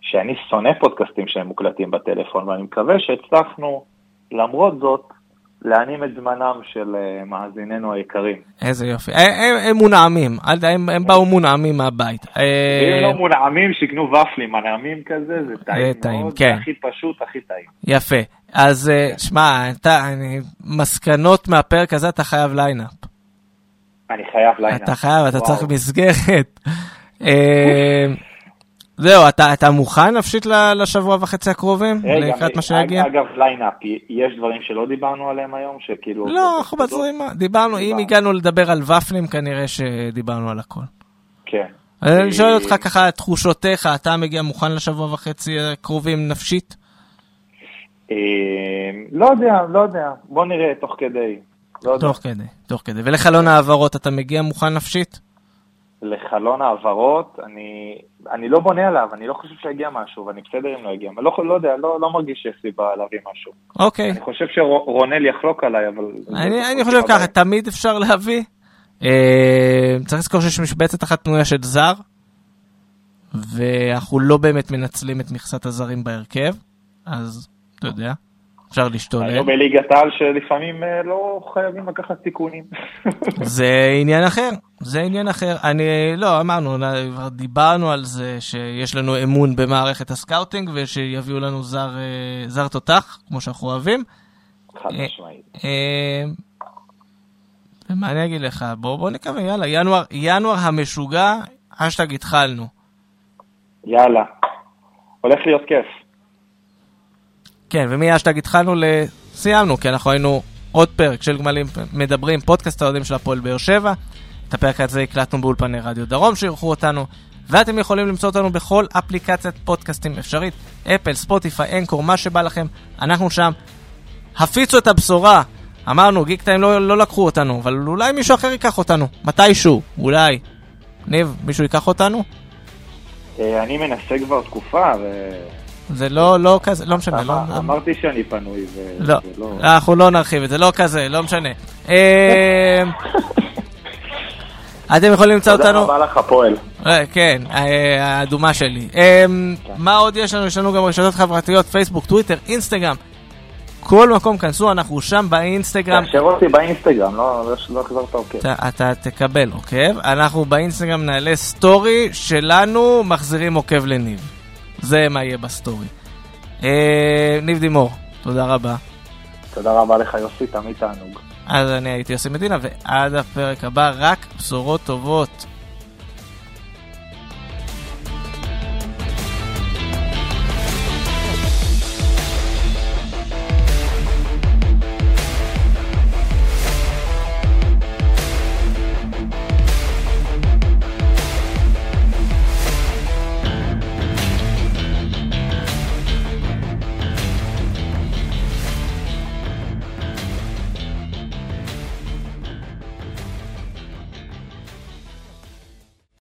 שאני שונא פודקאסטים שהם מוקלטים בטלפון, ואני מקווה שהצלחנו, למרות זאת, להנים את זמנם של אה, מאזיננו היקרים. איזה יופי. הם, הם, הם מונעמים, הם, הם באו מונעמים מהבית. אה, לא מונעמים, שיקנו ופלים, מנעמים כזה, זה טעים טעים, מאוד, כן. הכי פשוט, הכי טעים. יפה. אז אה, שמע, מסקנות מהפרק הזה אתה חייב ליינאפ. אני חייב ליינאפ. אתה חייב, אתה. צריך מסגרת. זהו, אתה, אתה מוכן נפשית לשבוע וחצי הקרובים? רגע, לקראת מה שיגיע? אגב, ליינאפ, יש דברים שלא דיברנו עליהם היום, שכאילו... לא, אנחנו בזרימה. דיברנו, אם. הגענו לדבר על ופלים, כנראה שדיברנו על הכל. כן. אני שואל אותך ככה, תחושותיך, אתה מגיע מוכן לשבוע וחצי הקרובים נפשית? אה, לא יודע, לא יודע. בוא נראה תוך כדי. לא. תוך כדי, תוך כדי. ולחלון העברות אתה מגיע מוכן נפשית? לחלון העברות, אני, אני לא בונה עליו, אני לא חושב שיגיע משהו, ואני בסדר אם לא יגיע. אני לא, לא יודע, לא, לא מרגיש שיש סיבה להביא משהו. אוקיי. אני חושב שרונאל יחלוק עליי, אבל... אני, אני חושב ככה, תמיד אפשר להביא. אה, צריך לזכור שיש משבצת אחת פנויה של זר, ואנחנו לא באמת מנצלים את מכסת הזרים בהרכב, אז אתה יודע, אפשר להשתולל. היינו בליגת העל שלפעמים אה, לא חייבים לקחת תיקונים. זה עניין אחר, זה עניין אחר. אני, לא, אמרנו, כבר דיברנו על זה שיש לנו אמון במערכת הסקאוטינג ושיביאו לנו זר, אה, זר תותח, כמו שאנחנו אוהבים. חד אה, משמעית. ומה אני אגיד לך? בוא, בוא נקווה, יאללה, ינואר, ינואר המשוגע, אשטג התחלנו. יאללה. הולך להיות כיף. כן, ומאשטג התחלנו, סיימנו, כי אנחנו היינו עוד פרק של גמלים מדברים, פודקאסט האוהדים של הפועל באר שבע. את הפרק הזה הקלטנו באולפני רדיו דרום שאירחו אותנו, ואתם יכולים למצוא אותנו בכל אפליקציית פודקאסטים אפשרית, אפל, ספוטיפיי, אנקור, מה שבא לכם, אנחנו שם. הפיצו את הבשורה. אמרנו, גיק טיים לא, לא לקחו אותנו, אבל אולי מישהו אחר ייקח אותנו, מתישהו, אולי. ניב, מישהו ייקח אותנו? אה, אני מנסה כבר תקופה, ו... זה לא, לא כזה, לא משנה, לא... אמר- אמרתי שאני פנוי, ו... לא, זה לא... אנחנו לא נרחיב את זה, לא כזה, לא משנה. אה, אתם יכולים למצוא תודה אותנו, רבה לך, הפועל. אה, כן, אה, האדומה שלי. אה, מה עוד יש לנו? יש לנו גם רשתות חברתיות, פייסבוק, טוויטר, אינסטגרם. כל מקום כנסו, אנחנו שם באינסטגרם. תאשר אותי באינסטגרם, לא לא- לא החזרת עוקב. אתה, אתה תקבל עוקב, אנחנו באינסטגרם נעלה סטורי שלנו מחזירים עוקב לניב. זה מה יהיה בסטורי. אה, ניב דימור, תודה רבה. תודה רבה לך, יוסי, תמיד תענוג. אז אני הייתי יוסי מדינה, ועד הפרק הבא רק בשורות טובות.